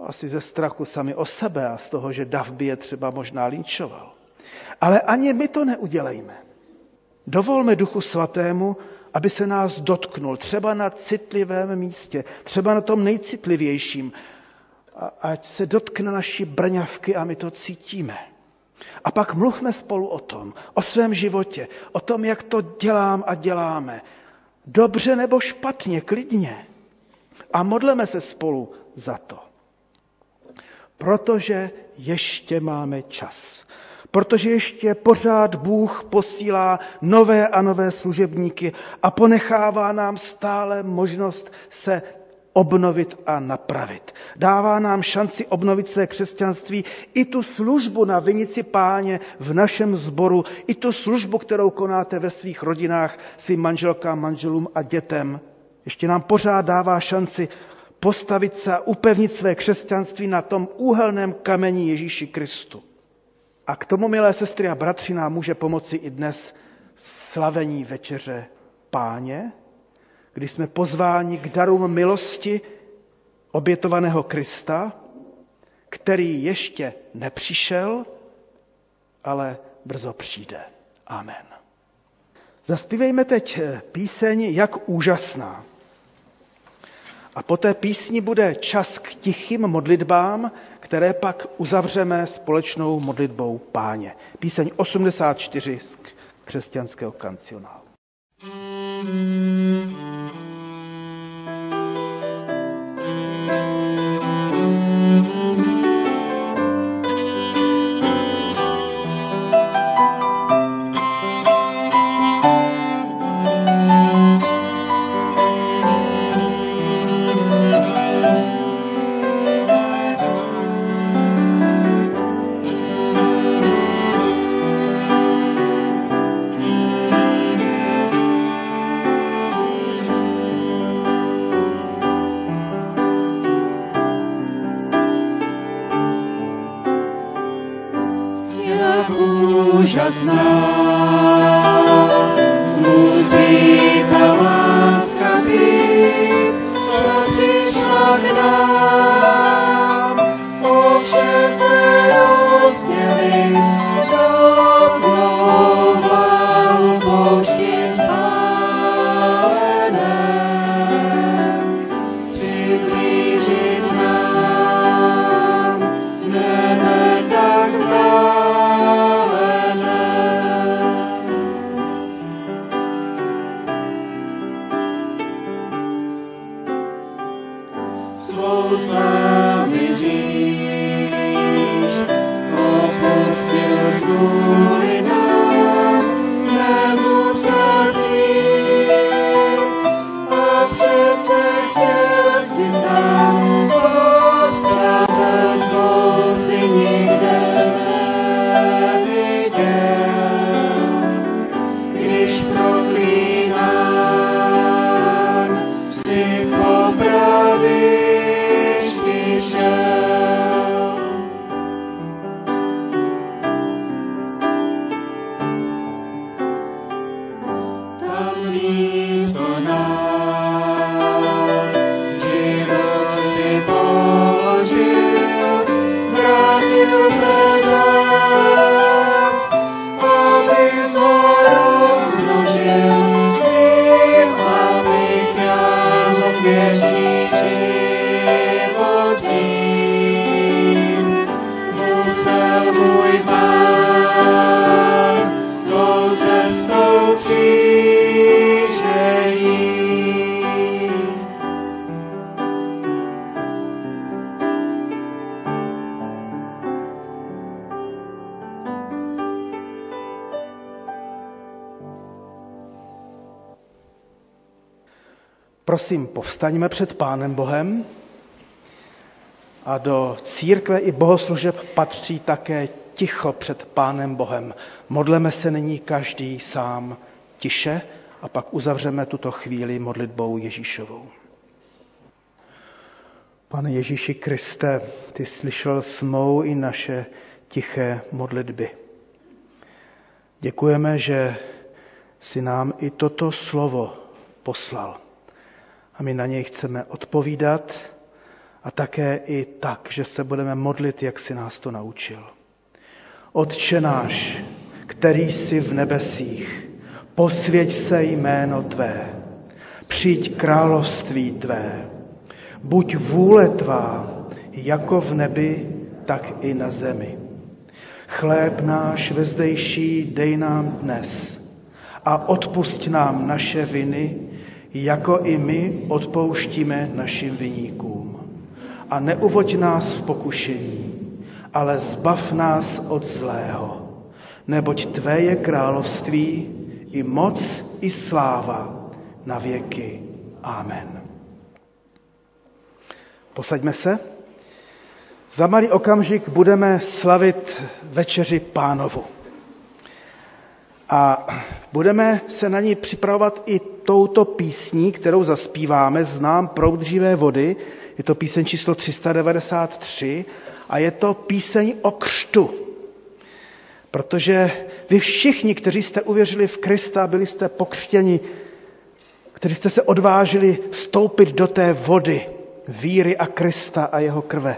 Asi ze strachu sami o sebe a z toho, že Dav by je třeba možná linčoval. Ale ani my to neudělejme. Dovolme Duchu Svatému, aby se nás dotknul, třeba na citlivém místě, třeba na tom nejcitlivějším, ať se dotkne naší brňavky a my to cítíme. A pak mluvme spolu o tom, o svém životě, o tom, jak to dělám a děláme. Dobře nebo špatně, klidně. A modleme se spolu za to. Protože ještě máme čas. Protože ještě pořád Bůh posílá nové a nové služebníky a ponechává nám stále možnost se obnovit a napravit. Dává nám šanci obnovit své křesťanství i tu službu na vinici páně v našem sboru, i tu službu, kterou konáte ve svých rodinách svým manželkám, manželům a dětem. Ještě nám pořád dává šanci postavit se a upevnit své křesťanství na tom úhelném kameni Ježíši Kristu. A k tomu, milé sestry a bratři, nám může pomoci i dnes slavení večeře páně, kdy jsme pozváni k darům milosti obětovaného Krista, který ještě nepřišel, ale brzo přijde. Amen. Zaspívejme teď píseň Jak úžasná. A po té písni bude čas k tichým modlitbám, které pak uzavřeme společnou modlitbou páně. Píseň 84 z křesťanského kancionálu. Mm-hmm. Prosím, povstaňme před Pánem Bohem a do církve i bohoslužeb patří také ticho před Pánem Bohem. Modleme se nyní každý sám tiše a pak uzavřeme tuto chvíli modlitbou Ježíšovou. Pane Ježíši Kriste, ty slyšel smou i naše tiché modlitby. Děkujeme, že si nám i toto slovo poslal a my na něj chceme odpovídat a také i tak, že se budeme modlit, jak si nás to naučil. Otče náš, který jsi v nebesích, Posvěť se jméno Tvé, přijď království Tvé, buď vůle Tvá, jako v nebi, tak i na zemi. Chléb náš vezdejší dej nám dnes a odpusť nám naše viny, jako i my odpouštíme našim viníkům. A neuvoď nás v pokušení, ale zbav nás od zlého, neboť Tvé je království, i moc, i sláva na věky. Amen. Posaďme se. Za malý okamžik budeme slavit večeři pánovu. A budeme se na ní připravovat i touto písní, kterou zaspíváme, Znám proud živé vody. Je to píseň číslo 393 a je to píseň o křtu. Protože vy všichni, kteří jste uvěřili v Krista, byli jste pokřtěni, kteří jste se odvážili vstoupit do té vody víry a Krista a jeho krve,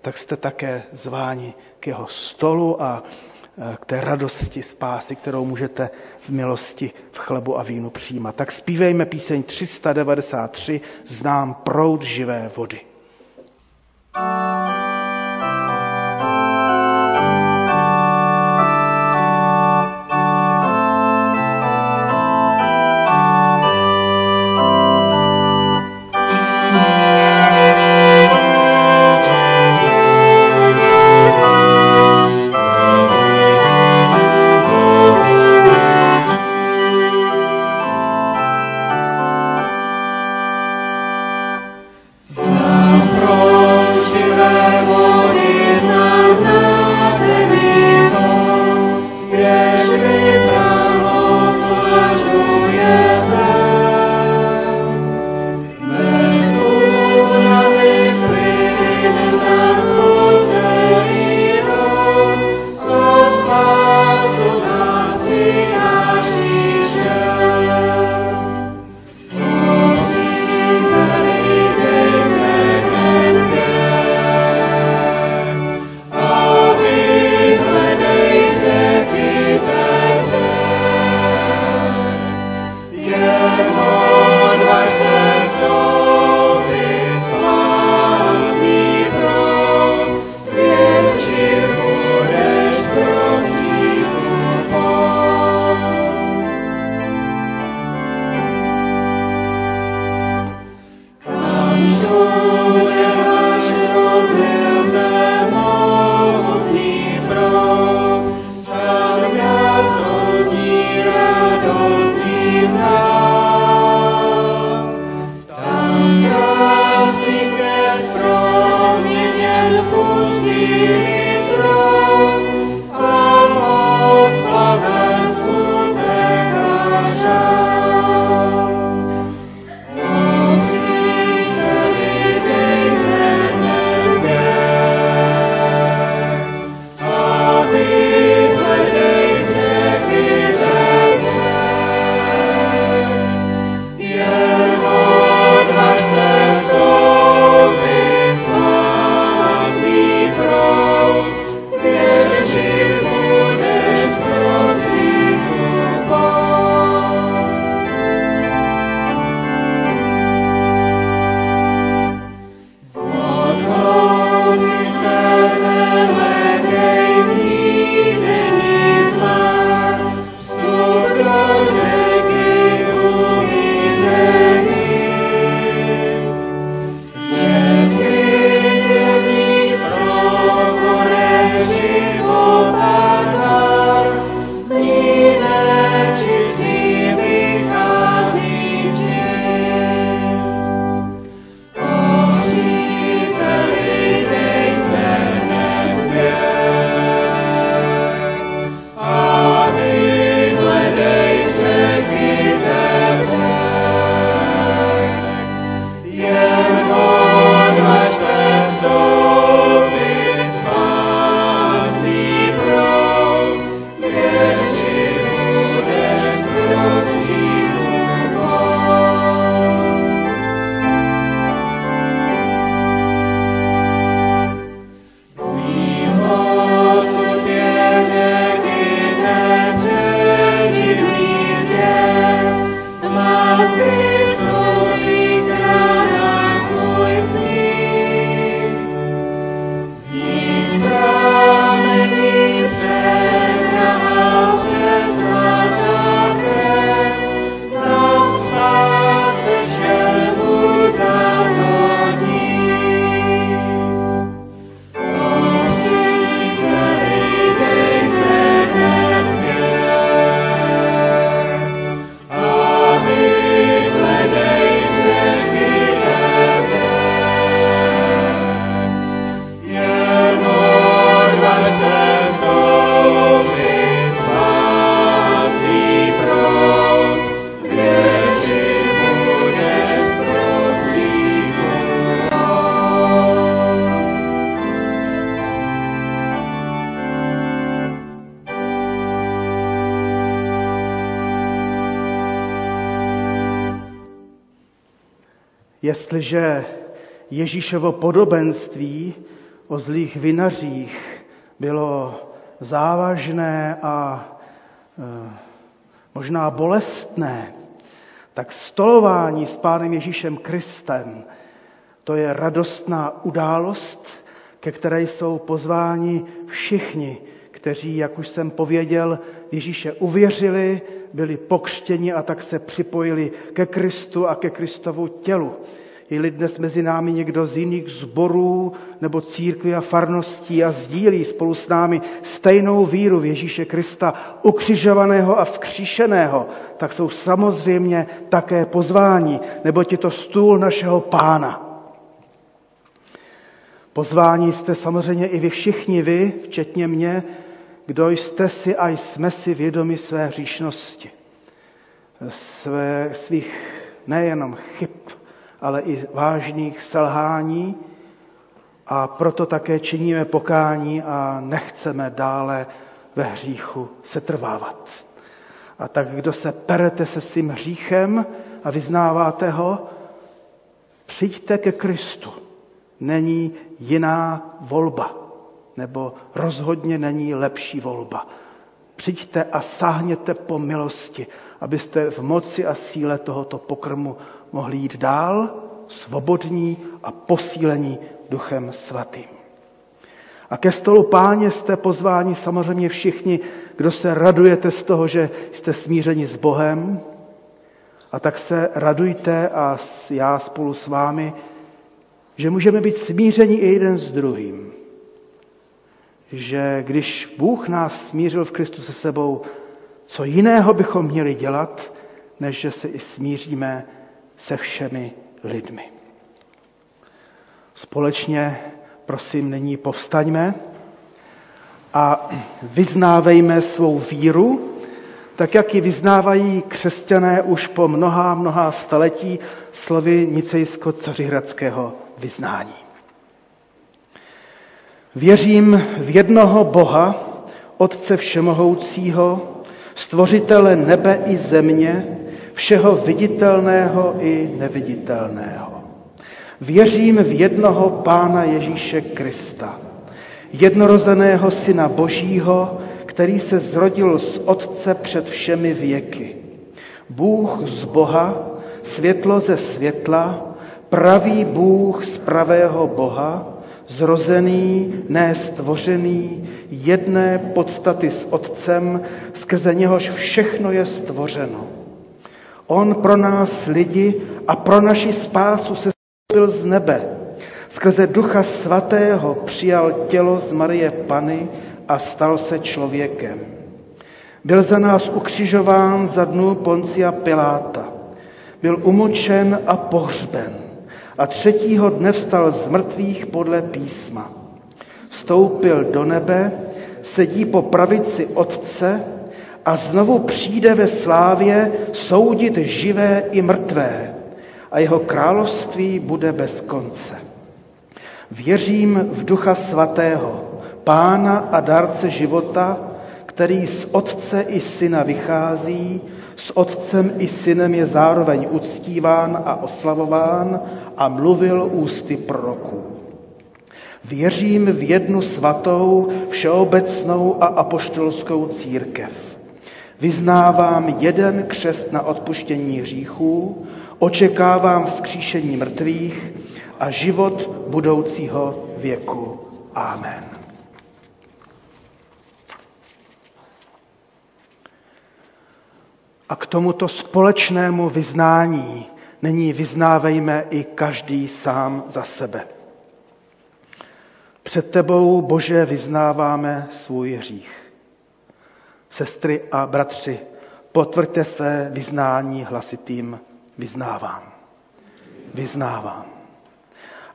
tak jste také zváni k jeho stolu a k té radosti spásy, kterou můžete v milosti v chlebu a vínu přijímat. Tak zpívejme píseň 393 Znám proud živé vody. thank you Jestliže Ježíšovo podobenství o zlých vinařích bylo závažné a e, možná bolestné, tak stolování s Pánem Ježíšem Kristem, to je radostná událost, ke které jsou pozváni všichni, kteří, jak už jsem pověděl, Ježíše uvěřili, byli pokřtěni a tak se připojili ke Kristu a ke Kristovu tělu. Je-li dnes mezi námi někdo z jiných zborů nebo církví a farností a sdílí spolu s námi stejnou víru v Ježíše Krista, ukřižovaného a vzkříšeného, tak jsou samozřejmě také pozváni, nebo je to stůl našeho pána. Pozvání jste samozřejmě i vy všichni vy, včetně mě, kdo jste si a jsme si vědomi své hříšnosti, své, svých nejenom chyb, ale i vážných selhání a proto také činíme pokání a nechceme dále ve hříchu setrvávat. A tak kdo se perete se svým hříchem a vyznáváte ho, přijďte ke Kristu. Není jiná volba, nebo rozhodně není lepší volba. Přijďte a sáhněte po milosti, abyste v moci a síle tohoto pokrmu mohli jít dál, svobodní a posílení Duchem Svatým. A ke stolu páně jste pozváni samozřejmě všichni, kdo se radujete z toho, že jste smířeni s Bohem. A tak se radujte a já spolu s vámi, že můžeme být smířeni i jeden s druhým. Že když Bůh nás smířil v Kristu se sebou, co jiného bychom měli dělat, než že se i smíříme se všemi lidmi. Společně, prosím, nyní povstaňme a vyznávejme svou víru, tak jak ji vyznávají křesťané už po mnoha, mnoha staletí slovy nicejsko-cařihradského vyznání. Věřím v jednoho Boha, Otce Všemohoucího, Stvořitele nebe i země, všeho viditelného i neviditelného. Věřím v jednoho Pána Ježíše Krista, jednorozeného Syna Božího, který se zrodil z Otce před všemi věky. Bůh z Boha, světlo ze světla, pravý Bůh z pravého Boha, zrozený, ne stvořený, jedné podstaty s Otcem, skrze něhož všechno je stvořeno. On pro nás lidi a pro naši spásu se byl z nebe. Skrze Ducha Svatého přijal tělo z Marie Pany a stal se člověkem. Byl za nás ukřižován za dnu Poncia Piláta. Byl umočen a pohřben a třetího dne vstal z mrtvých podle písma. Vstoupil do nebe, sedí po pravici Otce a znovu přijde ve slávě soudit živé i mrtvé a jeho království bude bez konce. Věřím v Ducha Svatého, Pána a dárce života, který z Otce i Syna vychází, s Otcem i Synem je zároveň uctíván a oslavován a mluvil ústy proroků. Věřím v jednu svatou, všeobecnou a apoštolskou církev Vyznávám jeden křest na odpuštění hříchů, očekávám vzkříšení mrtvých a život budoucího věku. Amen. A k tomuto společnému vyznání není vyznávejme i každý sám za sebe. Před tebou, Bože, vyznáváme svůj hřích. Sestry a bratři, potvrďte své vyznání hlasitým vyznávám. Vyznávám.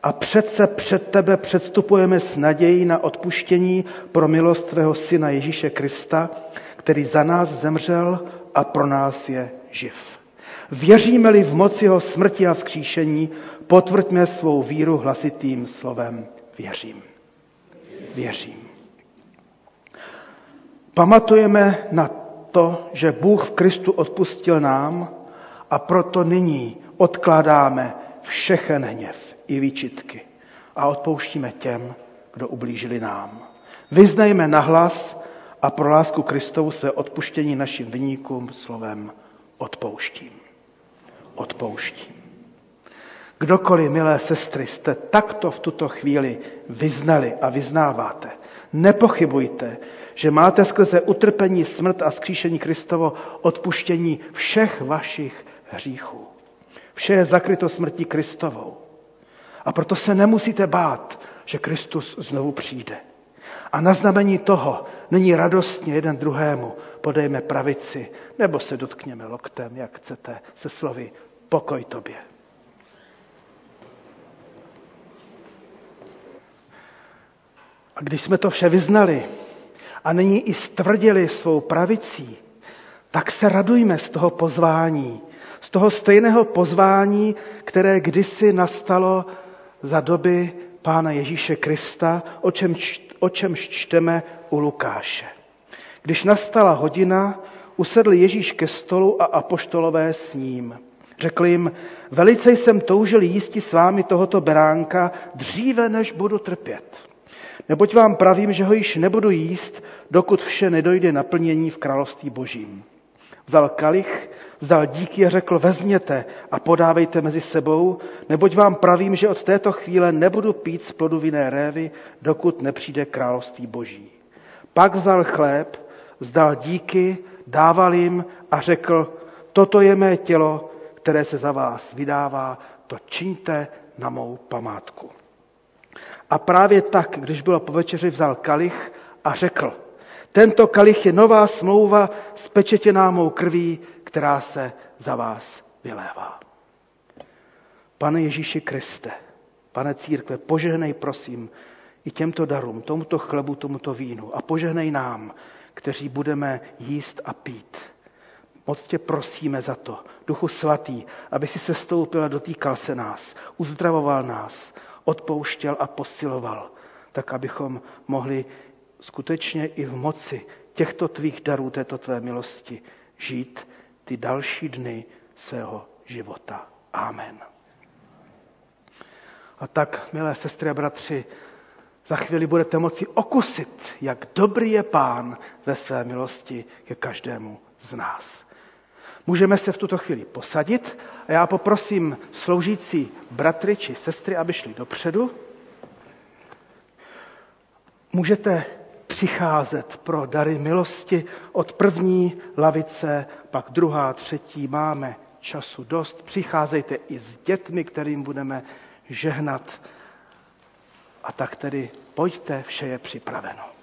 A přece před tebe předstupujeme s nadějí na odpuštění pro milost tvého syna Ježíše Krista, který za nás zemřel a pro nás je živ. Věříme-li v moci jeho smrti a vzkříšení, potvrďme svou víru hlasitým slovem věřím. Věřím. Pamatujeme na to, že Bůh v Kristu odpustil nám a proto nyní odkládáme všechen hněv i výčitky a odpouštíme těm, kdo ublížili nám. Vyznejme nahlas a pro lásku Kristovu své odpuštění našim vyníkům slovem odpouštím. Odpouštím. Kdokoliv, milé sestry, jste takto v tuto chvíli vyznali a vyznáváte, nepochybujte, že máte skrze utrpení, smrt a skříšení Kristovo odpuštění všech vašich hříchů. Vše je zakryto smrtí Kristovou. A proto se nemusíte bát, že Kristus znovu přijde. A na znamení toho nyní radostně jeden druhému podejme pravici nebo se dotkněme loktem, jak chcete, se slovy pokoj tobě. A když jsme to vše vyznali a nyní i stvrdili svou pravicí, tak se radujme z toho pozvání, z toho stejného pozvání, které kdysi nastalo za doby Pána Ježíše Krista, o čem, o čem čteme u Lukáše. Když nastala hodina, usedl Ježíš ke stolu a apoštolové s ním. Řekl jim, velice jsem toužil jísti s vámi tohoto beránka dříve, než budu trpět. Neboť vám pravím, že ho již nebudu jíst, dokud vše nedojde naplnění v království božím. Vzal kalich, vzdal díky a řekl, vezměte a podávejte mezi sebou, neboť vám pravím, že od této chvíle nebudu pít z plodu vinné révy, dokud nepřijde království boží. Pak vzal chléb, vzdal díky, dával jim a řekl, toto je mé tělo, které se za vás vydává, to čiňte na mou památku. A právě tak, když bylo po večeři, vzal kalich a řekl, tento kalich je nová smlouva spečetěná mou krví, která se za vás vylévá. Pane Ježíši Kriste, pane církve, požehnej prosím i těmto darům, tomuto chlebu, tomuto vínu a požehnej nám, kteří budeme jíst a pít. Moc tě prosíme za to, Duchu Svatý, aby si se stoupil a dotýkal se nás, uzdravoval nás, odpouštěl a posiloval, tak abychom mohli skutečně i v moci těchto tvých darů, této tvé milosti žít ty další dny svého života. Amen. A tak, milé sestry a bratři, za chvíli budete moci okusit, jak dobrý je Pán ve své milosti ke každému z nás. Můžeme se v tuto chvíli posadit a já poprosím sloužící bratry či sestry, aby šli dopředu. Můžete přicházet pro dary milosti od první lavice, pak druhá, třetí. Máme času dost. Přicházejte i s dětmi, kterým budeme žehnat. A tak tedy pojďte, vše je připraveno.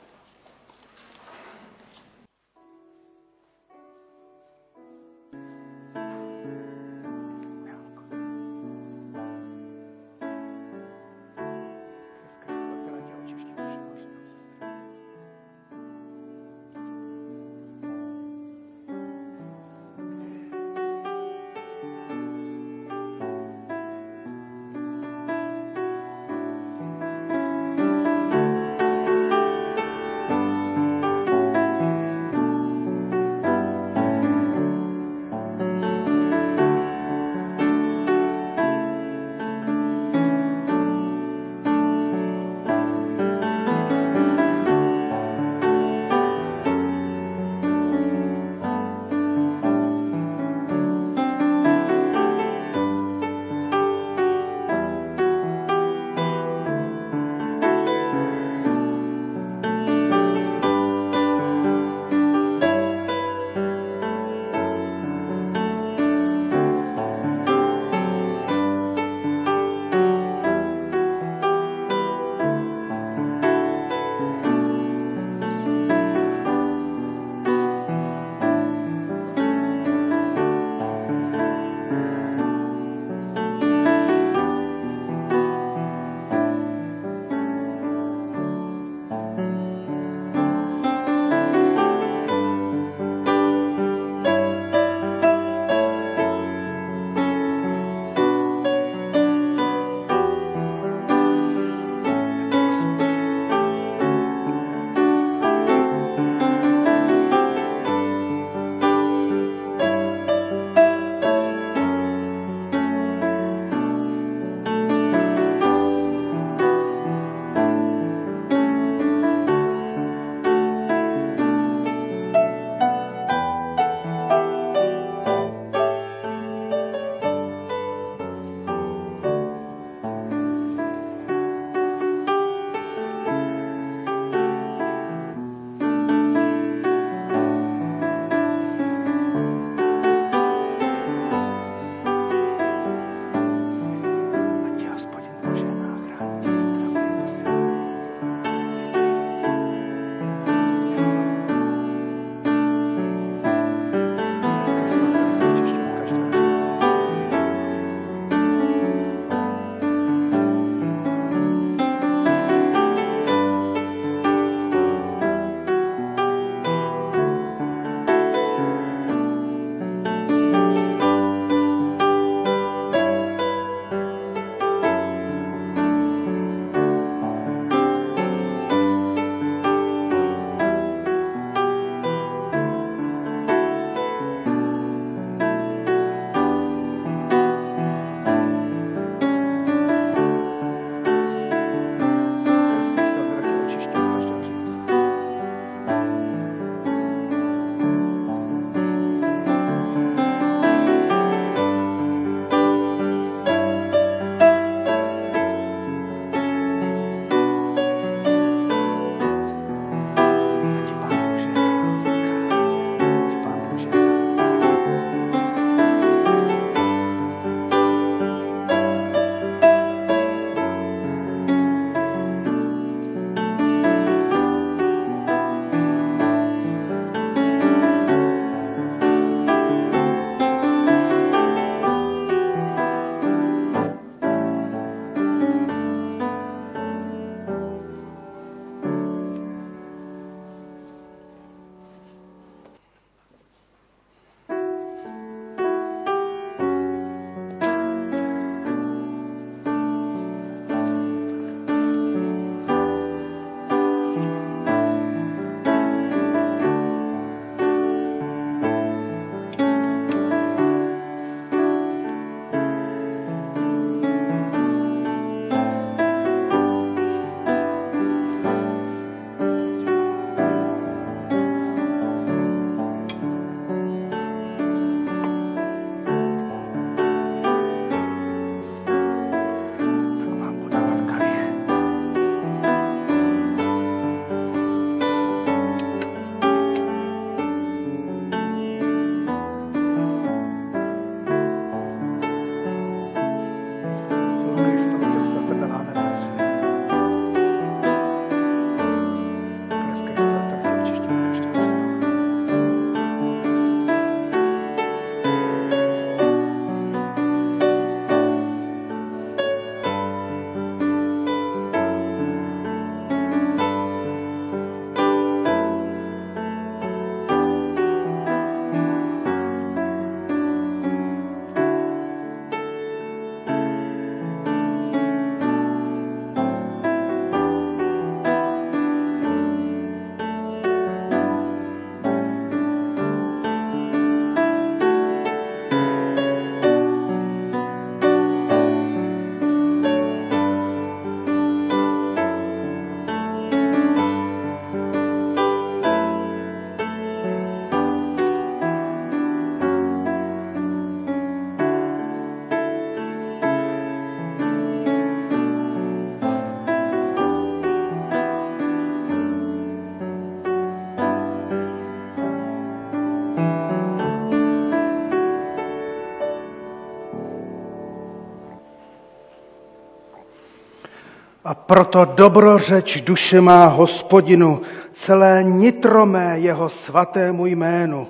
Proto dobrořeč duše má hospodinu, celé nitromé jeho svatému jménu.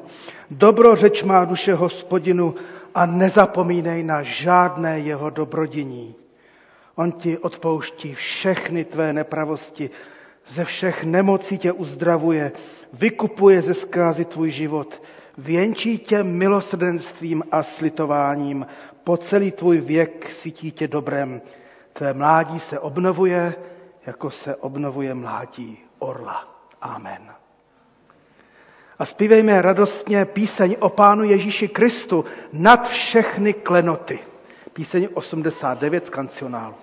Dobrořeč má duše hospodinu a nezapomínej na žádné jeho dobrodiní. On ti odpouští všechny tvé nepravosti, ze všech nemocí tě uzdravuje, vykupuje ze zkázy tvůj život, věnčí tě milosrdenstvím a slitováním, po celý tvůj věk sytí tě dobrem. Tvé mládí se obnovuje, jako se obnovuje mládí orla. Amen. A zpívejme radostně píseň o Pánu Ježíši Kristu nad všechny klenoty. Píseň 89 z kancionálu.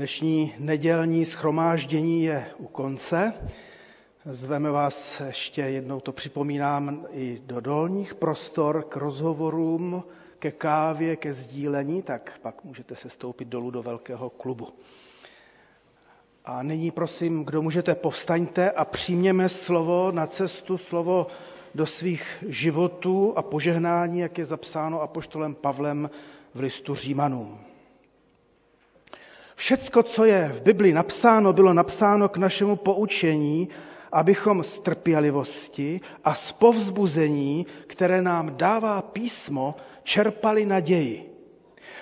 Dnešní nedělní schromáždění je u konce. Zveme vás ještě jednou, to připomínám, i do dolních prostor k rozhovorům, ke kávě, ke sdílení, tak pak můžete se stoupit dolů do velkého klubu. A nyní prosím, kdo můžete, povstaňte a přijměme slovo na cestu, slovo do svých životů a požehnání, jak je zapsáno apoštolem Pavlem v listu Římanům. Všecko, co je v Bibli napsáno, bylo napsáno k našemu poučení, abychom z trpělivosti a z povzbuzení, které nám dává písmo, čerpali naději.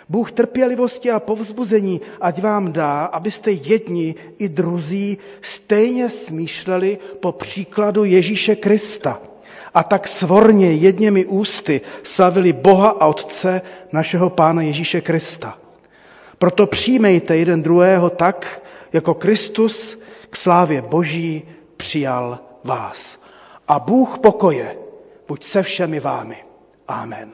Bůh trpělivosti a povzbuzení ať vám dá, abyste jedni i druzí stejně smýšleli po příkladu Ježíše Krista a tak svorně jedněmi ústy slavili Boha a Otce našeho Pána Ježíše Krista. Proto přijmejte jeden druhého tak, jako Kristus k slávě Boží přijal vás. A Bůh pokoje, buď se všemi vámi. Amen.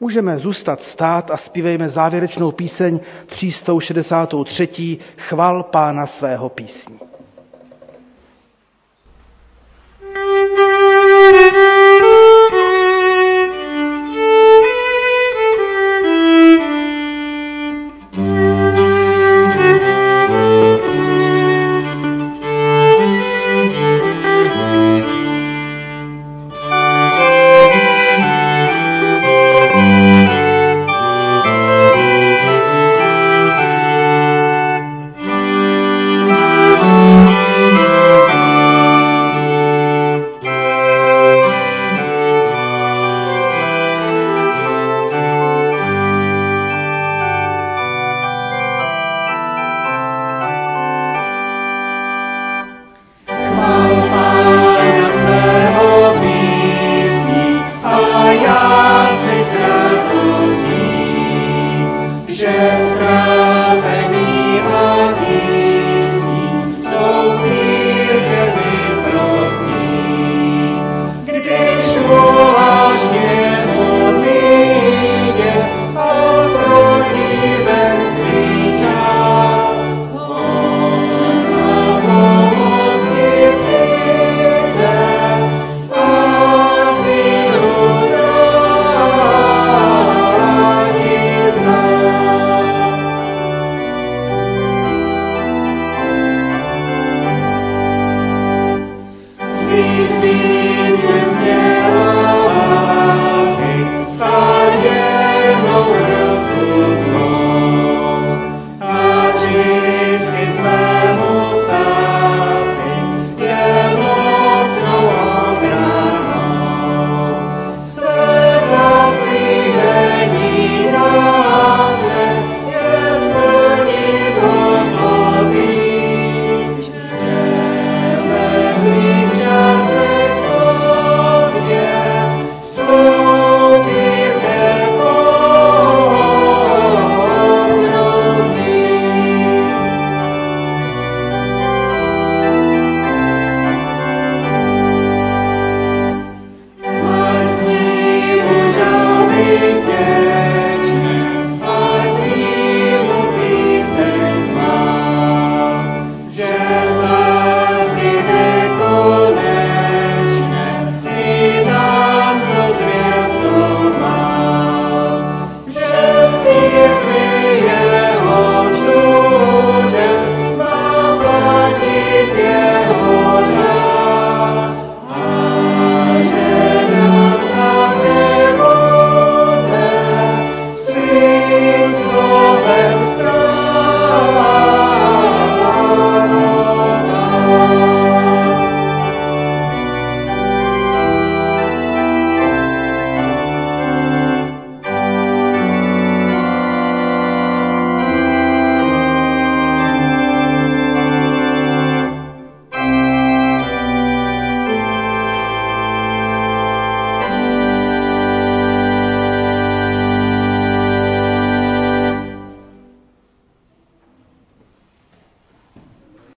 Můžeme zůstat stát a zpívejme závěrečnou píseň 363. Chval Pána svého písní. thank you